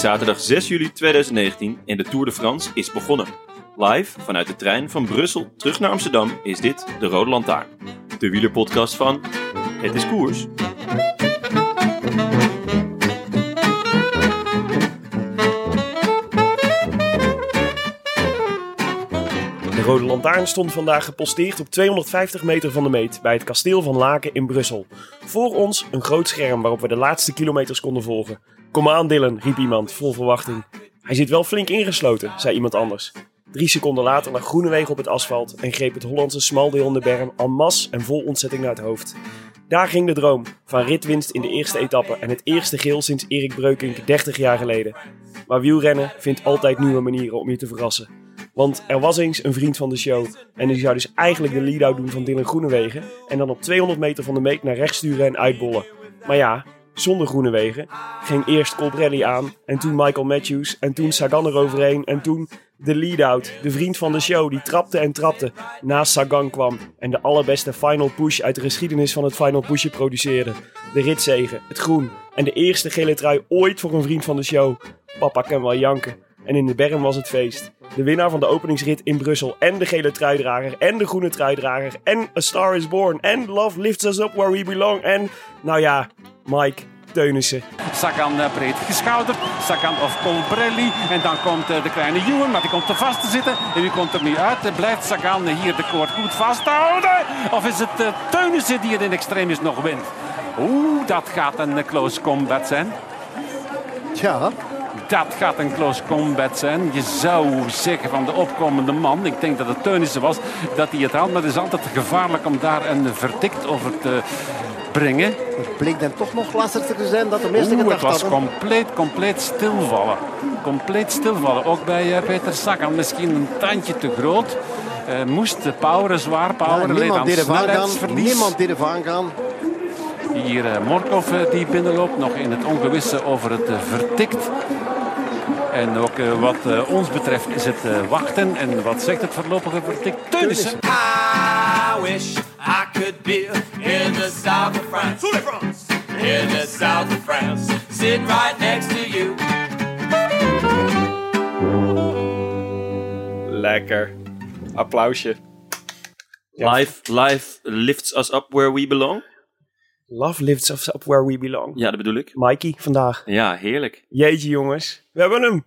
Zaterdag 6 juli 2019 en de Tour de France is begonnen. Live vanuit de trein van Brussel terug naar Amsterdam is dit de Rode Lantaarn. De wielerpodcast van Het is Koers. De Rode Lantaarn stond vandaag geposteerd op 250 meter van de meet bij het kasteel van Laken in Brussel. Voor ons een groot scherm waarop we de laatste kilometers konden volgen. Kom aan Dylan, riep iemand, vol verwachting. Hij zit wel flink ingesloten, zei iemand anders. Drie seconden later lag Groenewegen op het asfalt en greep het Hollandse smaldeel in de berm en mas en vol ontzetting naar het hoofd. Daar ging de droom van ritwinst in de eerste etappe en het eerste geel sinds Erik Breukink 30 jaar geleden. Maar wielrennen vindt altijd nieuwe manieren om je te verrassen. Want er was eens een vriend van de show en die zou dus eigenlijk de lead-out doen van Dylan Groenewegen en dan op 200 meter van de meet naar rechts sturen en uitbollen. Maar ja, zonder Groenewegen ging eerst Colbrelli aan en toen Michael Matthews en toen Sagan eroverheen en toen de lead-out, de vriend van de show die trapte en trapte naast Sagan kwam en de allerbeste final push uit de geschiedenis van het final pushje produceerde. De ritzegen, het groen en de eerste gele trui ooit voor een vriend van de show. Papa kan wel janken. En in de berm was het feest. De winnaar van de openingsrit in Brussel en de gele truidrager en de groene truidrager en A Star is Born en Love Lifts Us Up Where We Belong en, nou ja, Mike Teunissen. Sagan eh, breed geschouderd. Sagan of Colbrelli. En dan komt eh, de kleine Ewan, maar die komt er vast te zitten. En wie komt er nu uit? Eh, Blijft Sagan hier de koord goed vasthouden? Of is het Teunissen die het in extremis nog wint? Oeh, dat gaat een close combat zijn. Tja, Dat gaat een close combat zijn. Je zou zeggen van de opkomende man, ik denk dat het Teunissen was, dat hij het had. Maar het is altijd gevaarlijk om daar een verdikt over te brengen. het bleek dan toch nog lastiger te zijn dan de meeste Oeh, het was hadden. compleet, compleet stilvallen. Compleet stilvallen. Ook bij eh, Peter Sagan misschien een tandje te groot. Eh, moest de poweren, zwaar Ja, poweren, leed niemand deed gaan. snelheidsverlies. Niemand deed ervan gaan. Hier eh, Morkov die binnenloopt, nog in het ongewisse over het vertikt. En ook wat ons betreft is het wachten. En wat zegt het voorlopige vertikt? Teunissen. I wish I could be in the south of France. In the south of France. Sitting right next to you. Lekker. Applausje. Life, life lifts us up where we belong. Love Lifts Us Up Where We Belong. Ja, dat bedoel ik. Mikey vandaag. Ja, heerlijk. Jeetje jongens, we hebben hem.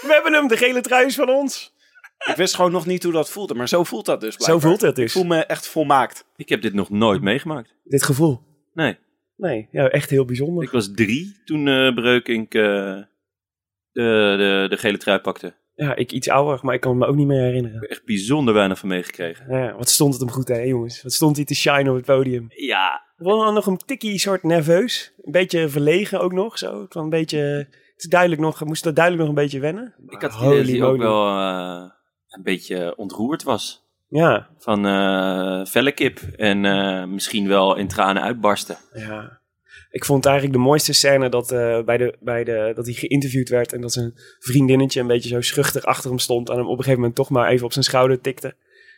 We hebben hem, de gele trui is van ons. Ik wist gewoon nog niet hoe dat voelde, maar zo voelt dat dus Zo voelt het Ik dus. voel me echt volmaakt. Ik heb dit nog nooit meegemaakt. Dit gevoel. Nee. Nee, ja, echt heel bijzonder. Ik was drie toen eh Breukink eh, de, de, de gele trui pakte. Ja, ik iets ouder, maar ik kan het me ook niet meer herinneren. Echt bijzonder weinig van meegekregen. Ja, wat stond het hem goed, hè, jongens? Wat stond hij te shine op het podium? Ja, Wel nog een tikkie soort nerveus. Een beetje verlegen ook nog, zo. Het was een beetje... Het is duidelijk nog, we moesten duidelijk nog een beetje wennen. ik had het Holy idee dat hij ook wel eh, een beetje ontroerd was. Ja, Van eh felle kip en eh, misschien wel in tranen uitbarsten. ja. Ik vond eigenlijk de mooiste scène dat, eh, bij de, bij de, dat hij geïnterviewd werd en dat zijn vriendinnetje een beetje zo schuchter achter hem stond en hem op een gegeven moment toch maar even op zijn schouder tikte.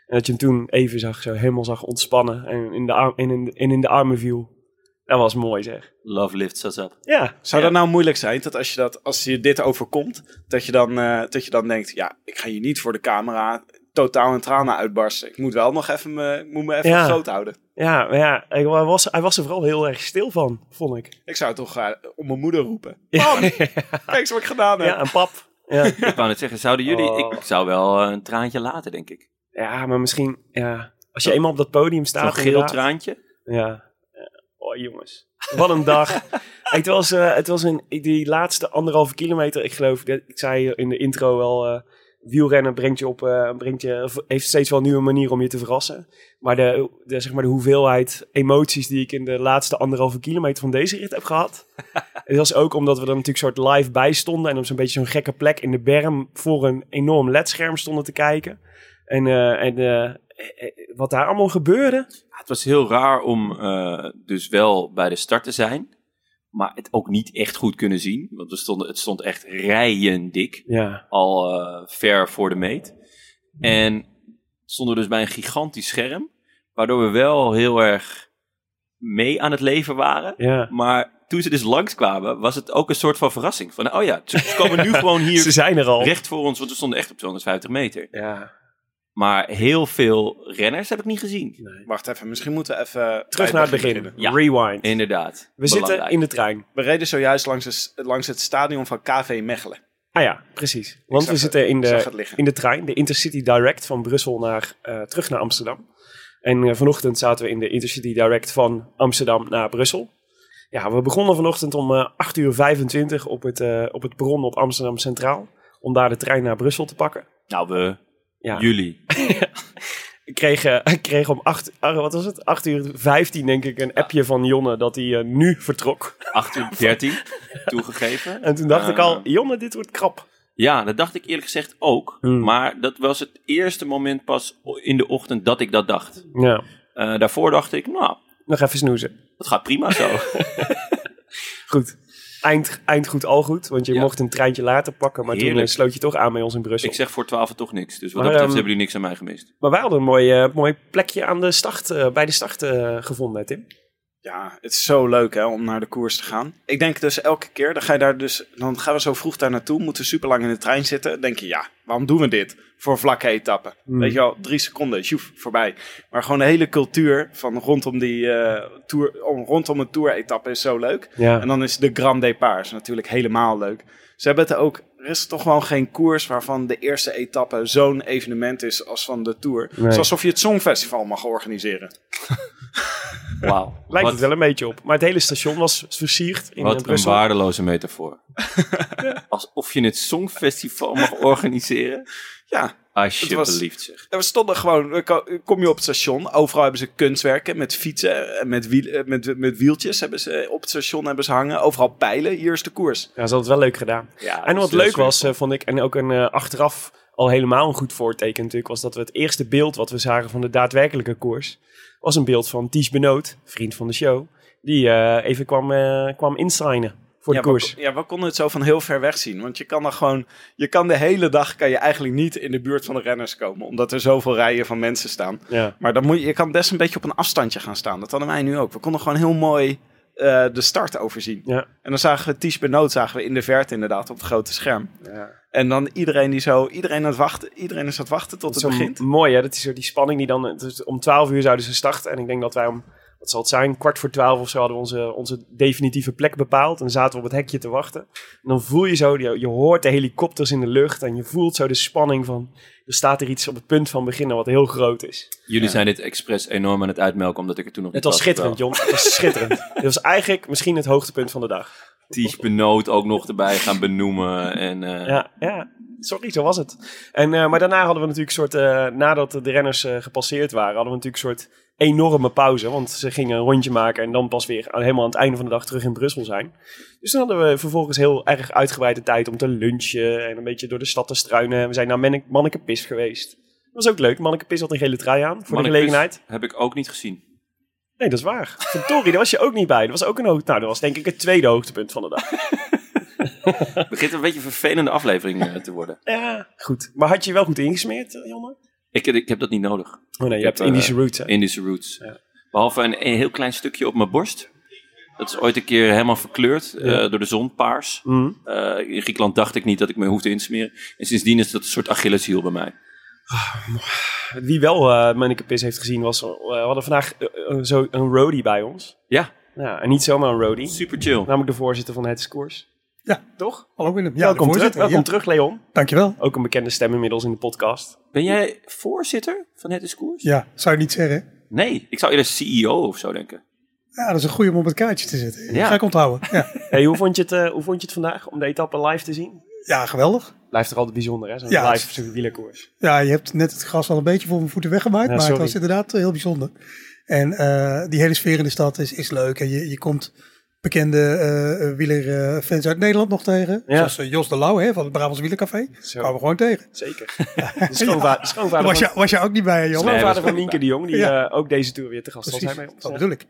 En dat je hem toen even zag, zo helemaal zag ontspannen en in de, arm, en in, en in de armen viel. Dat was mooi zeg. Love lifts us up. Ja, Zou ja. dat nou moeilijk zijn, dat als je, dat, als je dit overkomt, dat je, dan, eh, dat je dan denkt, ja, ik ga hier niet voor de camera totaal in tranen uitbarsten. Ik moet wel nog even me, moet me even Ja. groot houden. Ja, maar ja, hij was, hij was er vooral heel erg stil van, vond ik. Ik zou toch eh, om mijn moeder roepen. Ja, Kijk eens wat ik gedaan heb. ja een pap. Ja. Ik wou net zeggen, zouden jullie... Oh. Ik zou wel eh, een traantje laten, denk ik. ja, maar misschien, ja, als je eenmaal op dat podium staat. geel inderdaad. traantje. Ja. Oh, jongens. Wat een dag. het was, eh, het was een, die laatste anderhalve kilometer. Ik geloof, dat- ik zei in de intro wel, eh, wielrennen brengt je op, eh, brengt je, heeft steeds wel een nieuwe manier om je te verrassen. Maar de, de, zeg maar de hoeveelheid emoties die ik in de laatste anderhalve kilometer van deze rit heb gehad. het was ook omdat we er natuurlijk soort live bij stonden. En op zo'n beetje zo'n gekke plek in de berm voor een enorm ledscherm stonden te kijken. En, eh, en eh, wat daar allemaal gebeurde. Ja, het was heel raar om eh, dus wel bij de start te zijn. Maar het ook niet echt goed kunnen zien. Want we stonden, het stond echt rijen dik. Ja, Al eh, ver voor de meet. En stonden we dus bij een gigantisch scherm. Waardoor we wel heel erg mee aan het leven waren. ja. Maar toen ze dus langskwamen, was het ook een soort van verrassing. Van, oh ja, ze komen nu gewoon Ze hier zijn er al. recht voor ons. Want we stonden echt op 250 meter. Ja. Maar heel veel renners heb ik niet gezien. Wacht even, misschien moeten we even... Terug naar het begin. beginnen. Ja. Rewind. Inderdaad. We zitten in de trein. We reden zojuist langs, het- langs het stadion van KV Mechelen. Ah ja, precies. Want we het- zitten in de, in de trein, de Intercity Direct van Brussel naar, eh, terug naar Amsterdam. En eh, vanochtend zaten we in de Intercity Direct van Amsterdam naar Brussel. Ja, we begonnen vanochtend om eh 8 uur 25 op het, eh, op het perron op Amsterdam Centraal. Om daar de trein naar Brussel te pakken. Nou, we, Ja. jullie. Ik kreeg, eh, ik kreeg om 8, ah, wat was het? 8 uur 15 denk ik een appje van Jonne dat hij eh, nu vertrok. 8 uur 13 toegegeven. En toen dacht ik al, Eh, Jonne, dit wordt krap. Ja, dat dacht ik eerlijk gezegd ook. Hmm. Maar dat was het eerste moment pas in de ochtend dat ik dat dacht. Ja, daarvoor dacht ik, nou, nog even snoezen. dat gaat prima zo. Goed. Eind, eind goed, al goed. Want je Ja. mocht een treintje later pakken. Maar toen Heerlijk. eh, sloot je toch aan bij ons in Brussel. ik zeg voor 12 toch niks. Dus wat Maar, dat betreft ehm, hebben jullie niks aan mij gemist. Maar wij hadden een mooi, eh, mooi plekje aan de start, eh, bij de start gevonden, Tim. Ja, het is zo leuk hè, om naar de koers te gaan. Ik denk dus elke keer, dan, ga je daar dus, dan gaan we zo vroeg daar naartoe, moeten super lang in de trein zitten. Dan denk je, ja, waarom doen we dit? Voor vlakke etappe. Hmm. Weet je wel, drie seconden, sjoef, voorbij. Maar gewoon de hele cultuur van rondom, die, eh, tour, om, rondom een tour-etappe is zo leuk. Ja. En dan is de Grand Départ natuurlijk helemaal leuk. Ze hebben het ook, er is toch gewoon geen koers waarvan de eerste etappe zo'n evenement is als van de Tour. Nee. Alsof je het Songfestival mag organiseren. Wauw. Lijkt wat, het wel een beetje op. Maar het hele station was versierd in eh, wat een Brussel. waardeloze metafoor. Alsof je het Songfestival mag organiseren. Ja, Alsjeblieft zeg. En we stonden gewoon, kom je op het station, overal hebben ze kunstwerken met fietsen en met, wiel, eh, met, met wieltjes hebben ze op het station hebben ze hangen. Overal pijlen, hier is de koers. Ja, ze hadden het wel leuk gedaan. Ja, En wat leuk was, eh, vond ik, en ook een eh, achteraf al helemaal een goed voorteken natuurlijk, was dat we het eerste beeld wat we zagen van de daadwerkelijke koers, was een beeld van Ties Benoot, vriend van de show, die eh, even kwam, eh, kwam insignen voor ja, de koers. We, ja, we konden het zo van heel ver weg zien. Want je kan dan gewoon, je kan de hele dag kan je eigenlijk niet in de buurt van de renners komen. Omdat er zoveel rijen van mensen staan. Ja. Maar dan moet je, je kan best een beetje op een afstandje gaan staan. Dat hadden wij nu ook. We konden gewoon heel mooi eh, de start overzien. Ja. En dan zagen we Ties Benoot zagen we in de verte inderdaad op het grote scherm. Ja. En dan iedereen die zo, iedereen aan het wachten, iedereen is aan het wachten tot het begint. mooi, hè? Dat is zo die spanning die dan... Dus om 12 uur zouden ze starten. En ik denk dat wij om, wat zal het zijn, kwart voor 12 of zo hadden we onze, onze definitieve plek bepaald. En dan zaten we op het hekje te wachten. En dan voel je zo, je, je hoort de helikopters in de lucht. En je voelt zo de spanning van, er staat er iets op het punt van beginnen wat heel groot is. Jullie zijn dit expres enorm aan het uitmelken, omdat ik er toen nog Het niet was schitterend, Jon. Het was schitterend. Het was eigenlijk misschien het hoogtepunt van de dag. Ties Benoot ook nog erbij gaan benoemen. En, eh, Ja, ja. Sorry, zo was het. En, eh, maar daarna hadden we natuurlijk een soort, eh, nadat de renners eh, gepasseerd waren, hadden we natuurlijk een soort enorme pauze. Want ze gingen een rondje maken en dan pas weer aan, helemaal aan het einde van de dag terug in Brussel zijn. Dus dan hadden we vervolgens heel erg uitgebreide tijd om te lunchen en een beetje door de stad te struinen. We zijn naar Manneke, Manneke Pis geweest. Dat was ook leuk. Manneke Pis had een gele trui aan voor de Manneke gelegenheid. Heb ik ook niet gezien. Nee, dat is waar. Verdorie, daar was je ook niet bij. Dat was ook een hoog... Nou, dat was denk ik het tweede hoogtepunt van de dag. Het begint een beetje een vervelende aflevering eh, te worden. Ja, goed. Maar had je wel goed ingesmeerd, eh, Jonne? Ik, ik heb dat niet nodig. Oh nee, je hebt heb, Indische eh, roots, hè? Indische roots. Ja. Behalve een, een heel klein stukje op mijn borst. Dat is ooit een keer helemaal verkleurd eh, door de zon, paars. Mhm. Eh, in Griekenland dacht ik niet dat ik me hoefde in te smeren. En sindsdien is dat een soort Achilleshiel bij mij. Wie wel eh Manneke heeft gezien was... eh, we hadden vandaag eh, eh, zo een roadie bij ons. Ja, Ja, en niet zomaar een roadie. super chill. Namelijk de voorzitter van het Scores. Ja. Toch? Hallo Willem. Ja, welkom terug, voorzitter. welkom Ja. terug, Leon. Dankjewel. Ook een bekende stem inmiddels in de podcast. Ben jij voorzitter van het Discours? Ja, zou je niet zeggen. Nee, ik zou eerder CEO of zo denken. Ja, dat is een goede om op het kaartje te zetten. Ja. Ga ik onthouden. Ja, Hey, hoe, vond je het, eh, hoe vond je het vandaag om de etappe live te zien? ja geweldig. Blijft toch altijd bijzonder, hè? Zo'n Ja. live zo'n wielerkoers. Ja, je hebt net het gras al een beetje voor mijn voeten weggemaakt. Ja, maar het was inderdaad heel bijzonder. En eh, die hele sfeer in de stad is, is leuk. En je, je komt bekende eh wielerfans uit Nederland nog tegen. Ja. Zoals eh, Jos de Lauw hè, van het Brabants Wielercafé. Zo. Kwamen we gewoon tegen. Zeker. De schoonva- de schoonvader, was van, je, was je ook niet bij, hè, Jan? Schoonvader was van Nienke de Jong, die Ja. eh, ook deze tour weer te gast zijn bij ons. dat bedoel ik.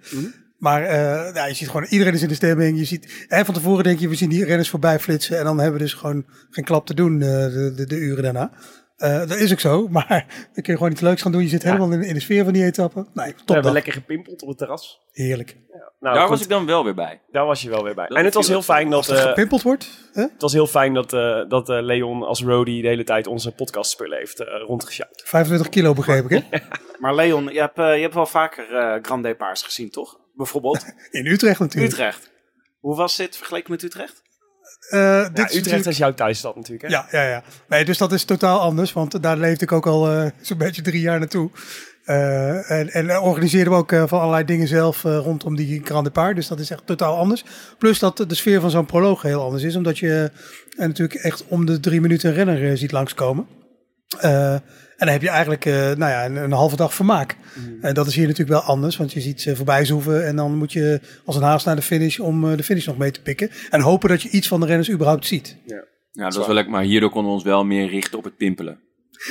Maar eh, ja, je ziet gewoon, iedereen is in de stemming. Je ziet, hè, van tevoren denk je, we zien die renners voorbij flitsen. En dan hebben we dus gewoon geen klap te doen eh, de, de, de uren daarna. Eh, dat is ook zo, maar dan kun je gewoon iets leuks gaan doen. Je zit helemaal in, in de sfeer van die etappe. Nee, We hebben top lekker gepimpeld op het terras. Heerlijk. Nou, Daar goed, was ik dan wel weer bij. daar was je wel weer bij. Dat en het was heel fijn dat, Als er eh, gepimpeld wordt, hè? het was heel fijn dat, eh, dat eh, Leon als roadie de hele tijd onze podcastspullen heeft rondgesjouwd. 25 kilo begreep ik, hè? Maar Leon, je hebt, je hebt wel vaker eh Grand Departs gezien, toch? Bijvoorbeeld In Utrecht natuurlijk. Utrecht. Hoe was dit vergeleken met Utrecht? Eh, dit Ja, is Utrecht natuurlijk- is jouw thuisstad natuurlijk. Hè? Ja, ja, ja. Nee, dus dat is totaal anders, want daar leefde ik ook al eh, zo'n beetje drie jaar naartoe. Eh, en, en organiseerden we ook van allerlei dingen zelf rondom die Grand Depart. Dus dat is echt totaal anders. Plus dat de sfeer van zo'n proloog heel anders is, omdat je natuurlijk echt om de drie minuten een renner ziet langskomen. En dan heb je eigenlijk eh, nou ja, een, een halve dag vermaak. En dat is hier natuurlijk wel anders, want je ziet ze voorbij zoeven en dan moet je als een haas naar de finish om eh, de finish nog mee te pikken. En hopen dat je iets van de renners überhaupt ziet. Ja, dat was wel lekker, maar hierdoor konden we ons wel meer richten op het pimpelen.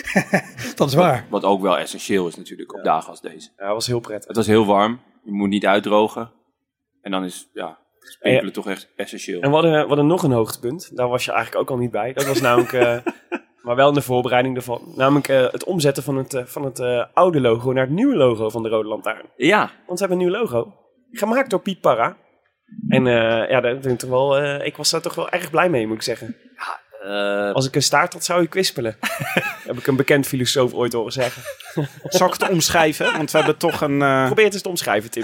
Dat is waar. Wat ook wel essentieel is natuurlijk op dagen als deze. Ja, dat was heel prettig. Het was heel warm, je moet niet uitdrogen. En dan is, ja, is pimpelen toch echt essentieel. En we hadden, we hadden nog een hoogtepunt. Daar was je eigenlijk ook al niet bij. Dat was namelijk, eh, maar wel in de voorbereiding ervan. Namelijk eh, het omzetten van het, eh, van het eh, oude logo naar het nieuwe logo van de Rode Lantaarn. Ja, Want ze hebben een nieuw logo. Gemaakt door Piet Parra. En ja, ben ik, toch wel, ik was daar toch wel erg blij mee, moet ik zeggen. Eh, Als ik een staart had, zou ik kwispelen. heb ik een bekend filosoof ooit horen zeggen. Zal ik het omschrijven? Want we hebben toch een... eh, Probeer het eens te omschrijven, Tim.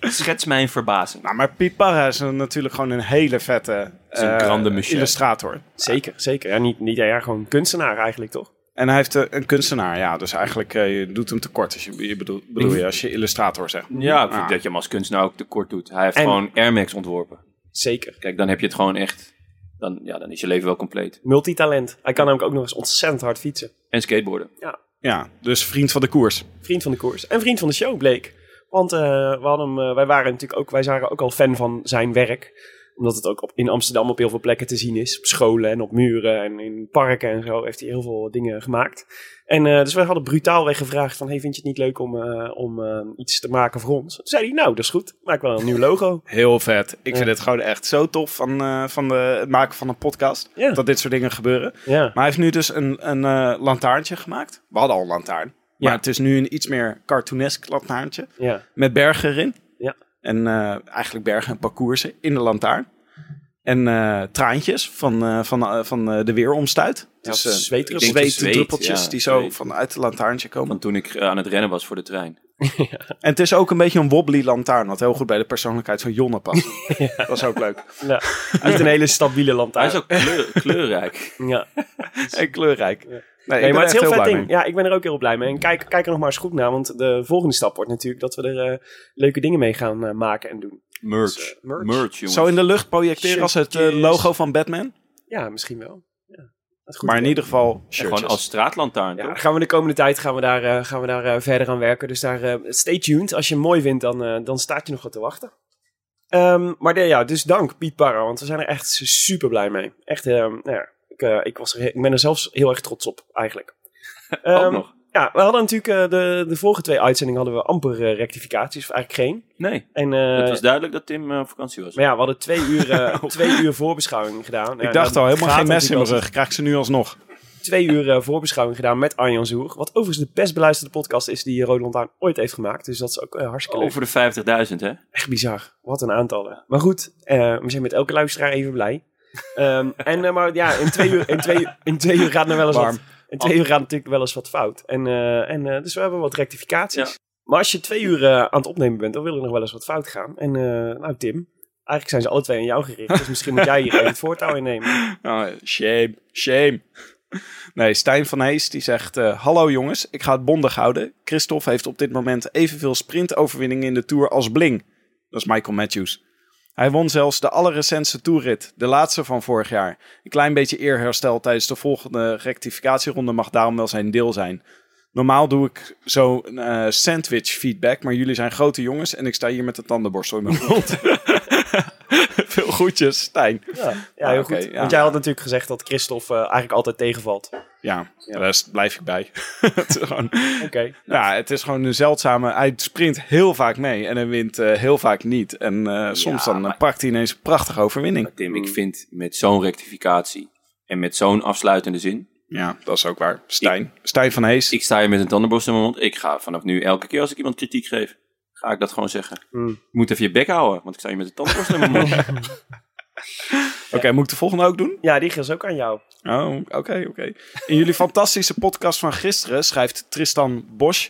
schets mijn verbazing. Nou, maar Piet Parra is een- natuurlijk gewoon een hele vette een eh, illustrator. Zeker, zeker. Ja, niet, niet ja, gewoon kunstenaar eigenlijk, toch? En hij heeft een kunstenaar, ja. Dus eigenlijk eh, je doet hem tekort als je, je bedoel, bedoel je als je illustrator zegt. Ja, ik vind Ah. dat je hem als kunstenaar ook tekort doet. Hij heeft En- gewoon Air Max ontworpen. Zeker. Kijk, dan heb je het gewoon echt... Dan, ja, dan is je leven wel compleet. Multitalent. Hij kan namelijk ook nog eens ontzettend hard fietsen. En skateboarden. Ja, dus vriend van de koers. Vriend van de koers. En vriend van de show bleek. Want eh, we hadden hem, eh, wij waren natuurlijk ook, wij waren ook al fan van zijn werk. Omdat het ook op, in Amsterdam op heel veel plekken te zien is. Op scholen en op muren en in parken en zo heeft hij heel veel dingen gemaakt. En eh, dus wij hadden brutaalweg gevraagd van, hey, vind je het niet leuk om, eh, om eh, iets te maken voor ons? Toen zei hij, nou, dat is goed. Maak wel een nieuw logo. Heel vet. Ik vind het gewoon echt zo tof van, van de, het maken van een podcast. Ja. Dat dit soort dingen gebeuren. Ja, Maar hij heeft nu dus een, een lantaarntje gemaakt. We hadden al een lantaarn. Maar Ja. het is nu een iets meer cartoonesk lantaarntje. Met bergen erin. Ja. En eh, eigenlijk bergen en parcoursen in de lantaarn. En eh, traantjes van, eh, van, van eh, de weeromstuit. Ja, Dus eh, zweetdruppeltjes zweet, ja, die zo zweet. vanuit het lantaarntje komen. Van toen ik aan het rennen was voor de trein. En het is ook een beetje een wobbly lantaarn. Wat heel goed bij de persoonlijkheid van Jonne past. Dat is ook leuk. ja. Niet een hele stabiele Hij lantaarn. is ook kleur- kleurrijk. Ja. En kleurrijk. Nee, Nee, ik ben maar het is echt heel vet ding. mee. Ja, ik ben er ook heel blij mee. En kijk, kijk er nog maar eens goed naar, want de volgende stap wordt natuurlijk dat we er eh, leuke dingen mee gaan eh, maken en doen. Merch. Dus, eh, merch. merch. jongens. Zo in de lucht projecteren als het logo van Batman. Ja, misschien wel. Ja. Dat is goed Maar in ieder geval shirtjes. gewoon als straatlantaarn, Ja, toch? gaan we de komende tijd gaan we daar, eh, gaan we daar eh, verder aan werken. Dus daar, eh, stay tuned. Als je hem mooi vindt, dan, eh, dan staat je nog wat te wachten. Ehm, maar de, ja, dus dank Piet Parra, want we zijn er echt super blij mee. Echt, eh, nou ja, ik, ik, was er, ik ben er zelfs heel erg trots op, eigenlijk. Ook Ehm, nog. Ja, we hadden natuurlijk eh, de, de vorige twee uitzendingen hadden we amper eh, rectificaties, of eigenlijk geen. Nee, En, eh, het was duidelijk dat Tim eh, op vakantie was. maar ja, we hadden twee uur, eh, twee uur voorbeschouwing gedaan. Ja, ik dacht nou, al, helemaal geen mes in mijn rug. Krijg ik ze nu alsnog. als Twee uur eh, voorbeschouwing gedaan met Arjan Zoer. Wat overigens de best beluisterde podcast is die Rode Lantaarn ooit heeft gemaakt. Dus dat is ook hartstikke leuk. Over de 50.000, hè? Echt bizar. Wat een aantallen. Maar goed, eh, we zijn met elke luisteraar even blij. Ehm, en, maar ja, in twee uur, in twee, in twee uur gaat er wel eens Warm. wat. En twee uur gaat natuurlijk wel eens wat fout. En, eh, en, eh, dus we hebben wat rectificaties. Maar als je twee uur eh, aan het opnemen bent, dan wil er nog wel eens wat fout gaan. En nou Tim, eigenlijk zijn ze alle twee aan jou gericht. Dus misschien moet jij hier even het voortouw innemen. Oh, shame, shame. Nee, Stijn van Hees die zegt... Hallo jongens, ik ga het bondig houden. Christophe heeft op dit moment evenveel sprintoverwinningen in de Tour als Bling. Dat is Michael Matthews. Hij won zelfs de allerrecentste toerrit, de laatste van vorig jaar. Een klein beetje eerherstel tijdens de volgende rectificatieronde mag daarom wel zijn deel zijn. Normaal doe ik zo eh, sandwich feedback, maar jullie zijn grote jongens en ik sta hier met de tandenborstel in mijn mond. Veel groetjes, Stijn. Ja, ja Ah, heel goed. ja. Want jij had natuurlijk gezegd dat Christophe eh, eigenlijk altijd tegenvalt. Ja, daar blijf ik bij. het, is gewoon, Oké. ja, het is gewoon een zeldzame... Hij sprint heel vaak mee en hij wint eh, heel vaak niet. En eh, soms dan eh, maar- pakt hij ineens een prachtige overwinning. Tim, ik vind met zo'n rectificatie en met zo'n afsluitende zin. Ja, dat is ook waar. Stijn. Stijn van Hees. Ik sta hier met een tandenborstel in mijn mond. Ik ga vanaf nu elke keer als ik iemand kritiek geef, ga ik dat gewoon zeggen. Hmm. Je moet even je bek houden, want ik sta hier met een tandenborstel in mijn mond. Oké, moet ik de volgende ook doen? Ja, die is ook aan jou. Oh, oké, oké. In jullie fantastische podcast van gisteren schrijft Tristan Bosch...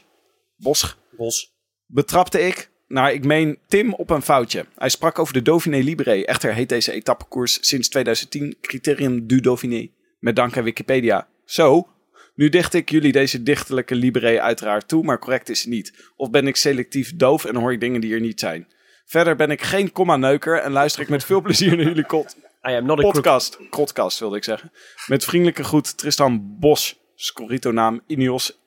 Bosch Bos. betrapte ik, nou ik meen Tim op een foutje. Hij sprak over de Dauphiné Libre. Echter heet deze etappekoers sinds 2010 Criterium du Dauphiné. Met dank aan Wikipedia. Zo, nu dicht ik jullie deze dichterlijke Libre uiteraard toe, maar correct is het niet. Of ben ik selectief doof en hoor ik dingen die er niet zijn. Verder ben ik geen komma-neuker en luister ik met veel plezier naar jullie kot I am not a podcast. Podcast wilde ik zeggen. Met vriendelijke groet Tristan Bos. Scorito-naam Ineos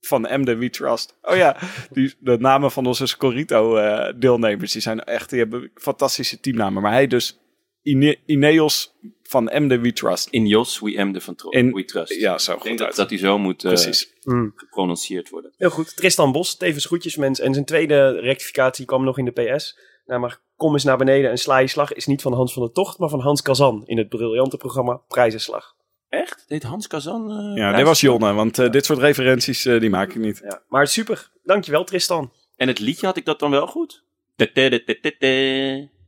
van Emden We Trust. Oh ja, die, de namen van onze Scorito-deelnemers. die zijn echt, die hebben fantastische teamnamen. Maar hij dus Ine- Ineos van Emden We Trust. In Jos, we am de van Tro- In- We Trust. Ja, zo ik denk goed dat, uit. dat hij zo moet eh, Precies. geprononceerd worden. Heel goed. Tristan Bos, tevens groetjesmens. En zijn tweede rectificatie kwam nog in de PS. Nou, maar kom eens naar beneden en sla je slag is niet van Hans van der Tocht, maar van Hans Kazan in het briljante programma Prijzenslag. Echt? Deed Hans Kazan... eh, Ja, dit was Jonne, want eh, dit soort referenties eh, die maak ik niet. Ja. Maar super. Dankjewel Tristan. En het liedje had ik dat dan wel goed?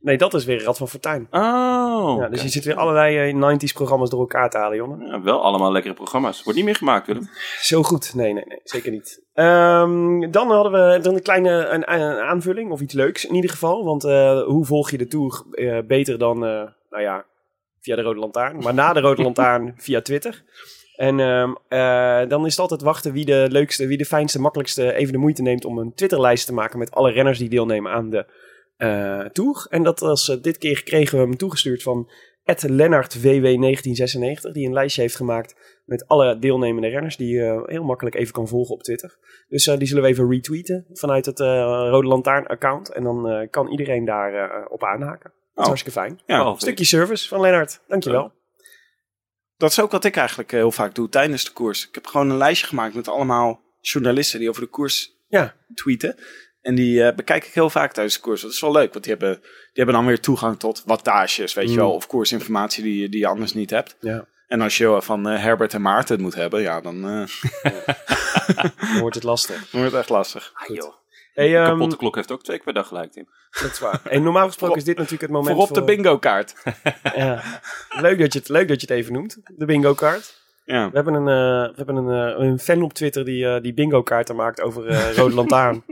Nee, dat is weer Rad van Fortuin. Oh. ja, dus je zit weer allerlei eh, 90s programma's door elkaar te halen, jongen. Ja, wel allemaal lekkere programma's. Wordt niet meer gemaakt, Willem. Zo goed. Nee, nee, nee. Zeker niet. Ehm, dan hadden we dan een kleine een, een aanvulling, of iets leuks in ieder geval. Want eh, hoe volg je de Tour eh, beter dan, nou ja, via de Rode Lantaarn. Maar na de Rode Lantaarn via Twitter. En ehm, eh, dan is het altijd wachten wie de leukste, wie de fijnste, makkelijkste even de moeite neemt om een Twitterlijst te maken met alle renners die deelnemen aan de Tour. En dat was, eh, dit keer kregen we hem toegestuurd van LennartWW1996, die een lijstje heeft gemaakt met alle deelnemende renners, die je heel makkelijk even kan volgen op Twitter. Dus eh, die zullen we even retweeten vanuit het eh, Rode Lantaarn account. En dan eh, kan iedereen daar eh, op aanhaken. Dat is Oh. hartstikke fijn. Ja, Oh, Een stukje service van Lennart. Dankjewel. Dat is ook wat ik eigenlijk eh, heel vaak doe tijdens de koers. Ik heb gewoon een lijstje gemaakt met allemaal journalisten die over de koers Ja. tweeten. En die eh, bekijk ik heel vaak tijdens de koers. Dat is wel leuk, want die hebben, die hebben dan weer toegang tot wattages, weet je Mm. wel. Of koersinformatie die, je- die je anders niet hebt. Ja. En als je van eh, Herbert en Maarten het moet hebben, ja, dan eh, Dan wordt het lastig. dan wordt het echt lastig. Ah, joh. Hey, De ehm, kapotte klok heeft ook twee keer per dag gelijk, Tim. dat is waar. En normaal gesproken is dit natuurlijk het moment Voorop de voor- bingo kaart. Ja. Leuk, dat je het, leuk dat je het even noemt. De bingo kaart. Ja. We hebben een, eh, we hebben een, eh, een fan op Twitter die, eh, die bingo kaarten maakt over eh, Rode Lantaarn.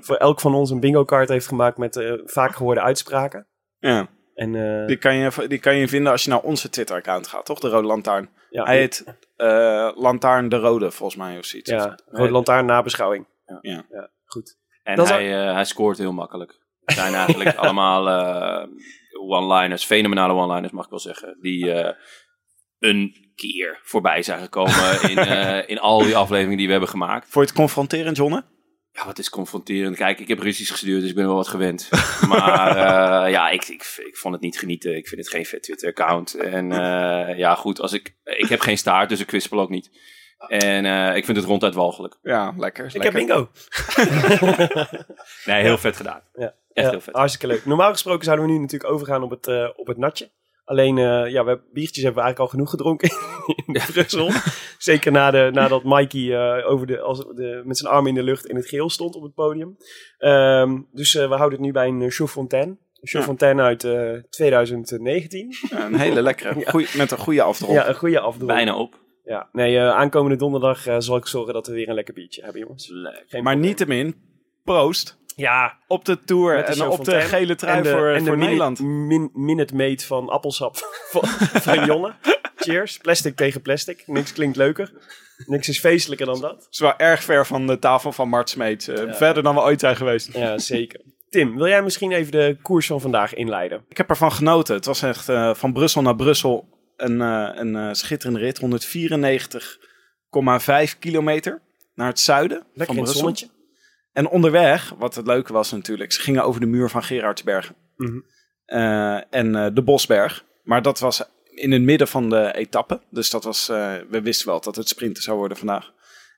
Voor elk van ons een bingo kaart heeft gemaakt met eh, vaak gehoorde uitspraken. ja. En eh, Die, kan je, die kan je vinden als je naar onze Twitter-account gaat, toch? De Rode Lantaarn. ja, Hij heet eh Lantaarn de Rode, volgens mij, of zoiets. ja, Rode Lantaarn nabeschouwing. Ja. Goed. En Dat hij, eh, hij scoort heel makkelijk. Het zijn eigenlijk allemaal eh, one-liners, fenomenale one-liners mag ik wel zeggen. Die eh, een keer voorbij zijn gekomen in, eh, in al die afleveringen die we hebben gemaakt. Vond je het confronterend, Jonne? Ja, wat is confronterend. Kijk, ik heb ruzies gestuurd, dus ik ben wel wat gewend. Maar eh, ja, ik, ik, ik vond het niet genieten. Ik vind het geen vet Twitter-account. En eh, ja, goed, als ik, ik heb geen staart, dus ik kwispel ook niet. En eh, ik vind het ronduit walgelijk. Ja, lekker. Ik lekker. heb bingo. Nee, heel vet gedaan. Ja. Echt Ja, heel vet. Hartstikke leuk. Normaal gesproken zouden we nu natuurlijk overgaan op het, op het natje. Alleen, eh, ja, we hebben, biertjes hebben we eigenlijk al genoeg gedronken in Brussel. Zeker na de, nadat Mikey eh, over de, als de, met zijn armen in de lucht in het geel stond op het podium. Ehm, dus eh, we houden het nu bij een Chauffontaine. Een Chauffontaine uit eh, 2019. Ja, een hele lekkere. Goeie, met een goede afdronk. Ja, een goede afdronk. Bijna op. Ja, nee, eh, aankomende donderdag eh, zal ik zorgen dat we weer een lekker biertje hebben, jongens. Geen Maar niettemin, proost Ja, op de Tour de en op de gele trui en de, voor, en de voor mini- Nederland. Min, minute mate van appelsap van, van Jonne. Cheers. Plastic tegen plastic. Niks klinkt leuker. Niks is feestelijker dan dat. Het is wel erg ver van de tafel van Mart Smeets. eh, Verder dan we ooit zijn geweest. Ja, zeker. Tim, wil jij misschien even de koers van vandaag inleiden? Ik heb ervan genoten. Het was echt eh, van Brussel naar Brussel een, eh, een schitterende rit. 194,5 kilometer naar het zuiden Lekker van Brussel. zonnetje. En onderweg, wat het leuke was natuurlijk, ze gingen over de muur van Gerardsbergen. Mhm. Eh, en eh, de Bosberg. Maar dat was in het midden van de etappe. Dus dat was, eh, we wisten wel dat het sprinten zou worden vandaag.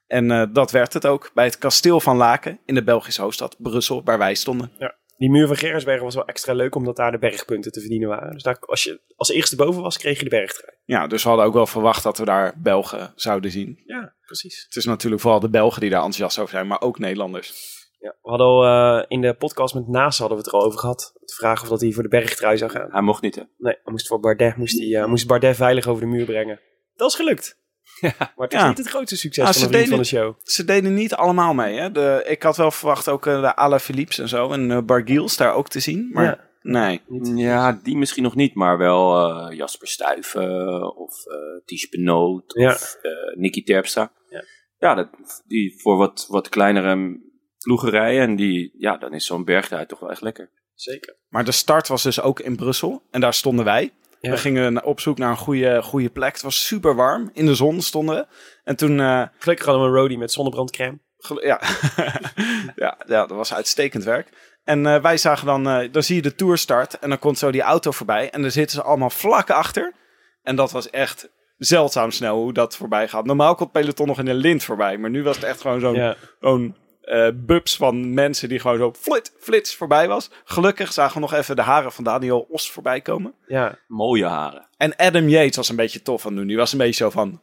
En dat werd het ook bij het kasteel van Laken in de Belgische hoofdstad Brussel, waar wij stonden. Die muur van Gerritsbergen was wel extra leuk, omdat daar de bergpunten te verdienen waren. Dus daar, als je als eerste boven was, kreeg je de bergtrui. Ja, dus we hadden ook wel verwacht dat we daar Belgen zouden zien. Ja, precies. Het is natuurlijk vooral de Belgen die daar enthousiast over zijn, maar ook Nederlanders. Ja, we hadden al eh, in de podcast met Naas hadden we het er al over gehad. De vraag of dat hij voor de bergtrui zou gaan. Hij mocht niet, hè? Nee, hij moest voor Bardet moest, hij, eh, moest Bardet veilig over de muur brengen. Dat is gelukt. Maar het is Ja. niet het grootste succes Ah, van de show. Ze deden niet allemaal mee. Hè? De, ik had wel verwacht ook eh, de Ala Philips en zo en uh, Bargiels daar ook te zien. Maar Ja. nee. Ja, die misschien nog niet, maar wel eh, Jasper Stuyven of eh Ties Benoot Ja. of eh Nicky Terpstra. Ja. Ja, dat, die voor wat, wat kleinere ploegerijen en die, ja, dan is zo'n bergtrui toch wel echt lekker. Zeker. Maar de start was dus ook in Brussel en daar stonden wij. Ja. We gingen op zoek naar een goede, goede plek. Het was super warm. In de zon stonden we. En toen... eh, Gelukkig hadden we een roadie met zonnebrandcrème. Ja. ja, ja, dat was uitstekend werk. En eh, wij zagen dan, eh, dan zie je de tour start en dan komt zo die auto voorbij en dan zitten ze allemaal vlak achter. En dat was echt zeldzaam snel hoe dat voorbij gaat. Normaal komt peloton nog in een lint voorbij, maar nu was het echt gewoon zo'n Ja. zo'n eh, bubs van mensen die gewoon zo flit, flits voorbij was. Gelukkig zagen we nog even de haren van Daniel Os voorbij komen. Ja. Mooie haren. En Adam Yates was een beetje tof aan doen. Die was een beetje zo van...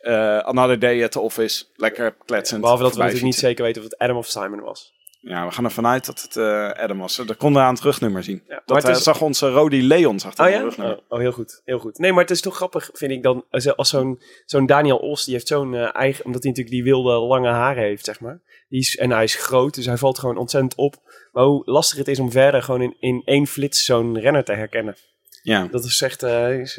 eh, another day at the office. Lekker kletsend. Behalve dat we natuurlijk niet zeker weten of het Adam of Simon was. Ja, we gaan ervan uit dat het eh, Adam was. Dat konden we aan het rugnummer zien. Ja, dat eh, is- zag onze Rodi Leon zag dat Oh aan ja? het rugnummer. Oh, oh, heel goed. Heel goed. Nee, maar het is toch grappig, vind ik dan, als, als zo'n zo'n Daniel Os, die heeft zo'n eh, eigen, omdat hij natuurlijk die wilde lange haren heeft, zeg maar. Die is, en hij is groot, dus hij valt gewoon ontzettend op. Maar hoe lastig het is om verder gewoon in, in één flits zo'n renner te herkennen. Ja. Dat is echt eh, is,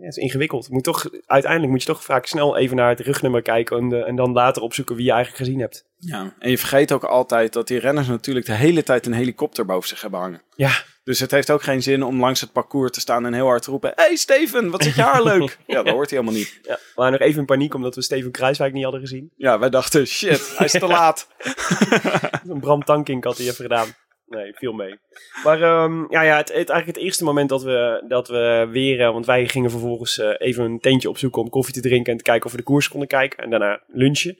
is, ingewikkeld. Moet toch, uiteindelijk moet je toch vaak snel even naar het rugnummer kijken en, de- en dan later opzoeken wie je eigenlijk gezien hebt. ja. En je vergeet ook altijd dat die renners natuurlijk de hele tijd een helikopter boven zich hebben hangen. Ja, Dus het heeft ook geen zin om langs het parcours te staan en heel hard te roepen... hey Steven, wat zit je haar leuk? ja, dat hoort hij helemaal niet. ja. we waren nog even in paniek omdat we Steven Kruiswijk niet hadden gezien. Ja, wij dachten, shit, hij is te laat. Een Bram Tankink had hij even gedaan. Nee, viel mee. Maar ehm, ja, ja het, het, eigenlijk het eerste moment dat we, dat we weer... eh, want wij gingen vervolgens eh, even een tentje opzoeken om koffie te drinken... en te kijken of we de koers konden kijken. En daarna lunchen.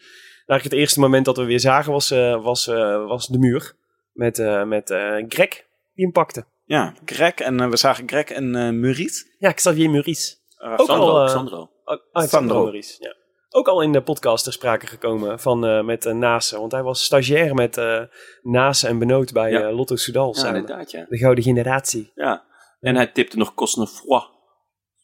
Eigenlijk het eerste moment dat we weer zagen was, eh, was, was de muur. Met, met Greg, die hem pakte. Ja, Greg en we zagen Greg en Muriet. Ja, Xavier Maurice. Uh, Ook Sandro, al, Sandro. Oh, oh, Sandro. Sandro Maurice, ja. Ook al in de podcast ter sprake gekomen van, eh, met uh, Nase. Want hij was stagiair met uh, Nase en Benoot bij Ja. Lotto Soudal Ja, samen. inderdaad, ja. De gouden generatie. ja. En hij tipte nog Cosnefroy.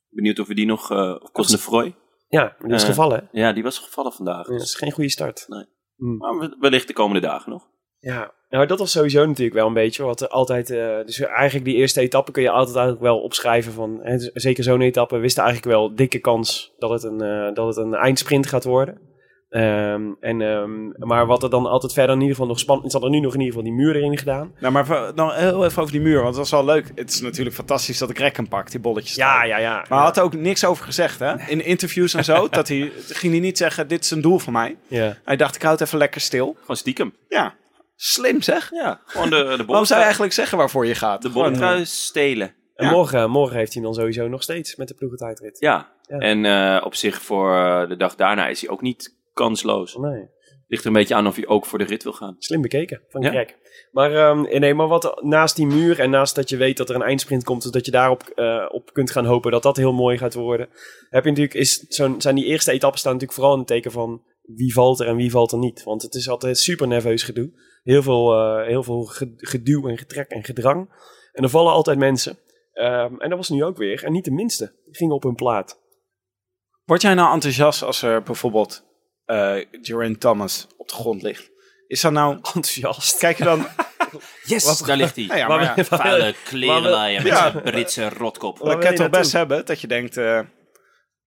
Benieuwd of we die nog... eh of Cosnefroy. Ja, maar die is Eh, gevallen. Ja, die was gevallen vandaag. Ja, dat is geen goede start. Maar we- wellicht de komende dagen nog. Ja, nou dat was sowieso natuurlijk wel een beetje wat er altijd... eh, dus eigenlijk die eerste etappe kun je altijd eigenlijk wel opschrijven van... Hè, zeker zo'n etappe wisten eigenlijk wel dikke kans dat het een, eh, dat het een eindsprint gaat worden. Ehm, en, ehm, maar wat er dan altijd verder in ieder geval nog spannend... Ze hadden nu nog in ieder geval die muur erin gedaan. Nou, maar dan heel even over die muur, want het was wel leuk. Het is natuurlijk fantastisch dat Greg hem pakt, die bolletjes. Ja, ja, ja. Maar hij had er ook niks over gezegd, hè? In interviews en zo, dat hij, ging hij niet zeggen, dit is een doel voor mij. ja. Hij dacht, ik houd het even lekker stil. Gewoon stiekem. Ja, slim zeg. Ja, gewoon de, de Waarom zou je eigenlijk zeggen waarvoor je gaat? de bolletrui stelen. En Ja. morgen, morgen heeft hij dan sowieso nog steeds met de ploegentijdrit. Ja. Ja. En eh, op zich voor eh, de dag daarna is hij ook niet kansloos. Nee. Ligt er een beetje aan of hij ook voor de rit wil gaan. Slim bekeken van Ja. Greg. Maar, ehm, nee, maar wat naast die muur en naast dat je weet dat er een eindsprint komt, zodat je daarop eh, op kunt gaan hopen dat dat heel mooi gaat worden, heb je natuurlijk, is zo'n, zijn die eerste etappen staan natuurlijk vooral in het teken van wie valt er en wie valt er niet. Want het is altijd super nerveus gedoe. Heel veel, eh, heel veel ge- geduw en getrek en gedrang. En er vallen altijd mensen. Ehm, en dat was nu ook weer. En niet de minste. Die gingen op hun plaat. Word jij nou enthousiast als er bijvoorbeeld eh Geraint Thomas op de grond ligt? Is dat nou... Enthousiast. Kijk je dan... Yes, daar ligt hij. Nou ja, maar ja, Vuile klerenlaaien met Ja. zijn Britse rotkop. dat kan toch best hebben, dat je denkt... eh,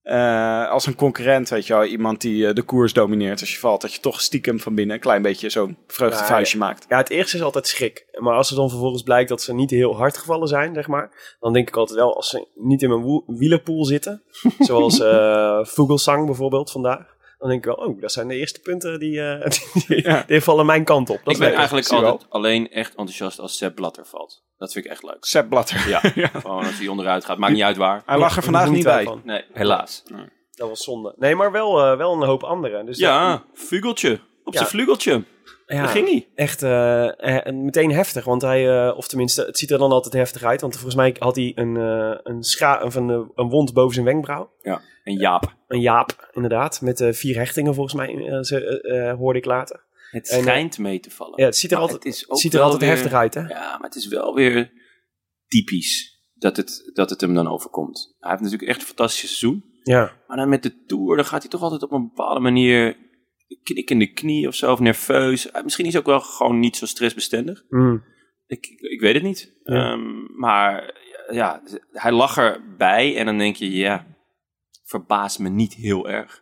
eh, als een concurrent, weet je wel, iemand die eh, de koers domineert als je valt, dat je toch stiekem van binnen een klein beetje zo'n vreugdevuistje maakt. Ja, het eerste is altijd schrik. Maar als er dan vervolgens blijkt dat ze niet heel hard gevallen zijn, zeg maar. Dan denk ik altijd wel, als ze niet in mijn wielerpool zitten. zoals eh Vogelsang bijvoorbeeld vandaag. Dan denk ik wel, oh, dat zijn de eerste punten die, eh, die, die vallen mijn kant op. Dat ik ben eigenlijk altijd alleen echt enthousiast als Sepp Blatter valt. Dat vind ik echt leuk. Sepp Blatter. Ja, gewoon als hij onderuit gaat. Maakt niet uit waar. Hij lag er Ja, vandaag niet bij. van. Nee, helaas. Dat was zonde. Nee, maar wel, eh, wel een hoop anderen. Dus Ja, vugeltje. Op Ja. zijn vlugeltje. Ja, Daar ging hij. Echt eh, meteen heftig. Want hij, eh, of tenminste, het ziet er dan altijd heftig uit. Want volgens mij had hij een, een, scha of een, een wond boven zijn wenkbrauw. Ja, en Jaap. Een jaap, inderdaad. Met eh, vier hechtingen volgens mij, eh, ze, eh, hoorde ik later. Het En, schijnt mee te vallen. Ja, het ziet er Maar altijd, het is het ook ziet er altijd weer- heftig uit, hè? Ja, maar het is wel weer typisch dat het, dat het hem dan overkomt. Hij heeft natuurlijk echt een fantastisch seizoen. Ja. Maar dan met de Tour, dan gaat hij toch altijd op een bepaalde manier knik in de knie of zo, of nerveus. Misschien is hij ook wel gewoon niet zo stressbestendig. Mm. Ik, ik, weet het niet. Ja. Ehm, maar ja, hij lag erbij en dan denk je, ja, verbaast me niet heel erg.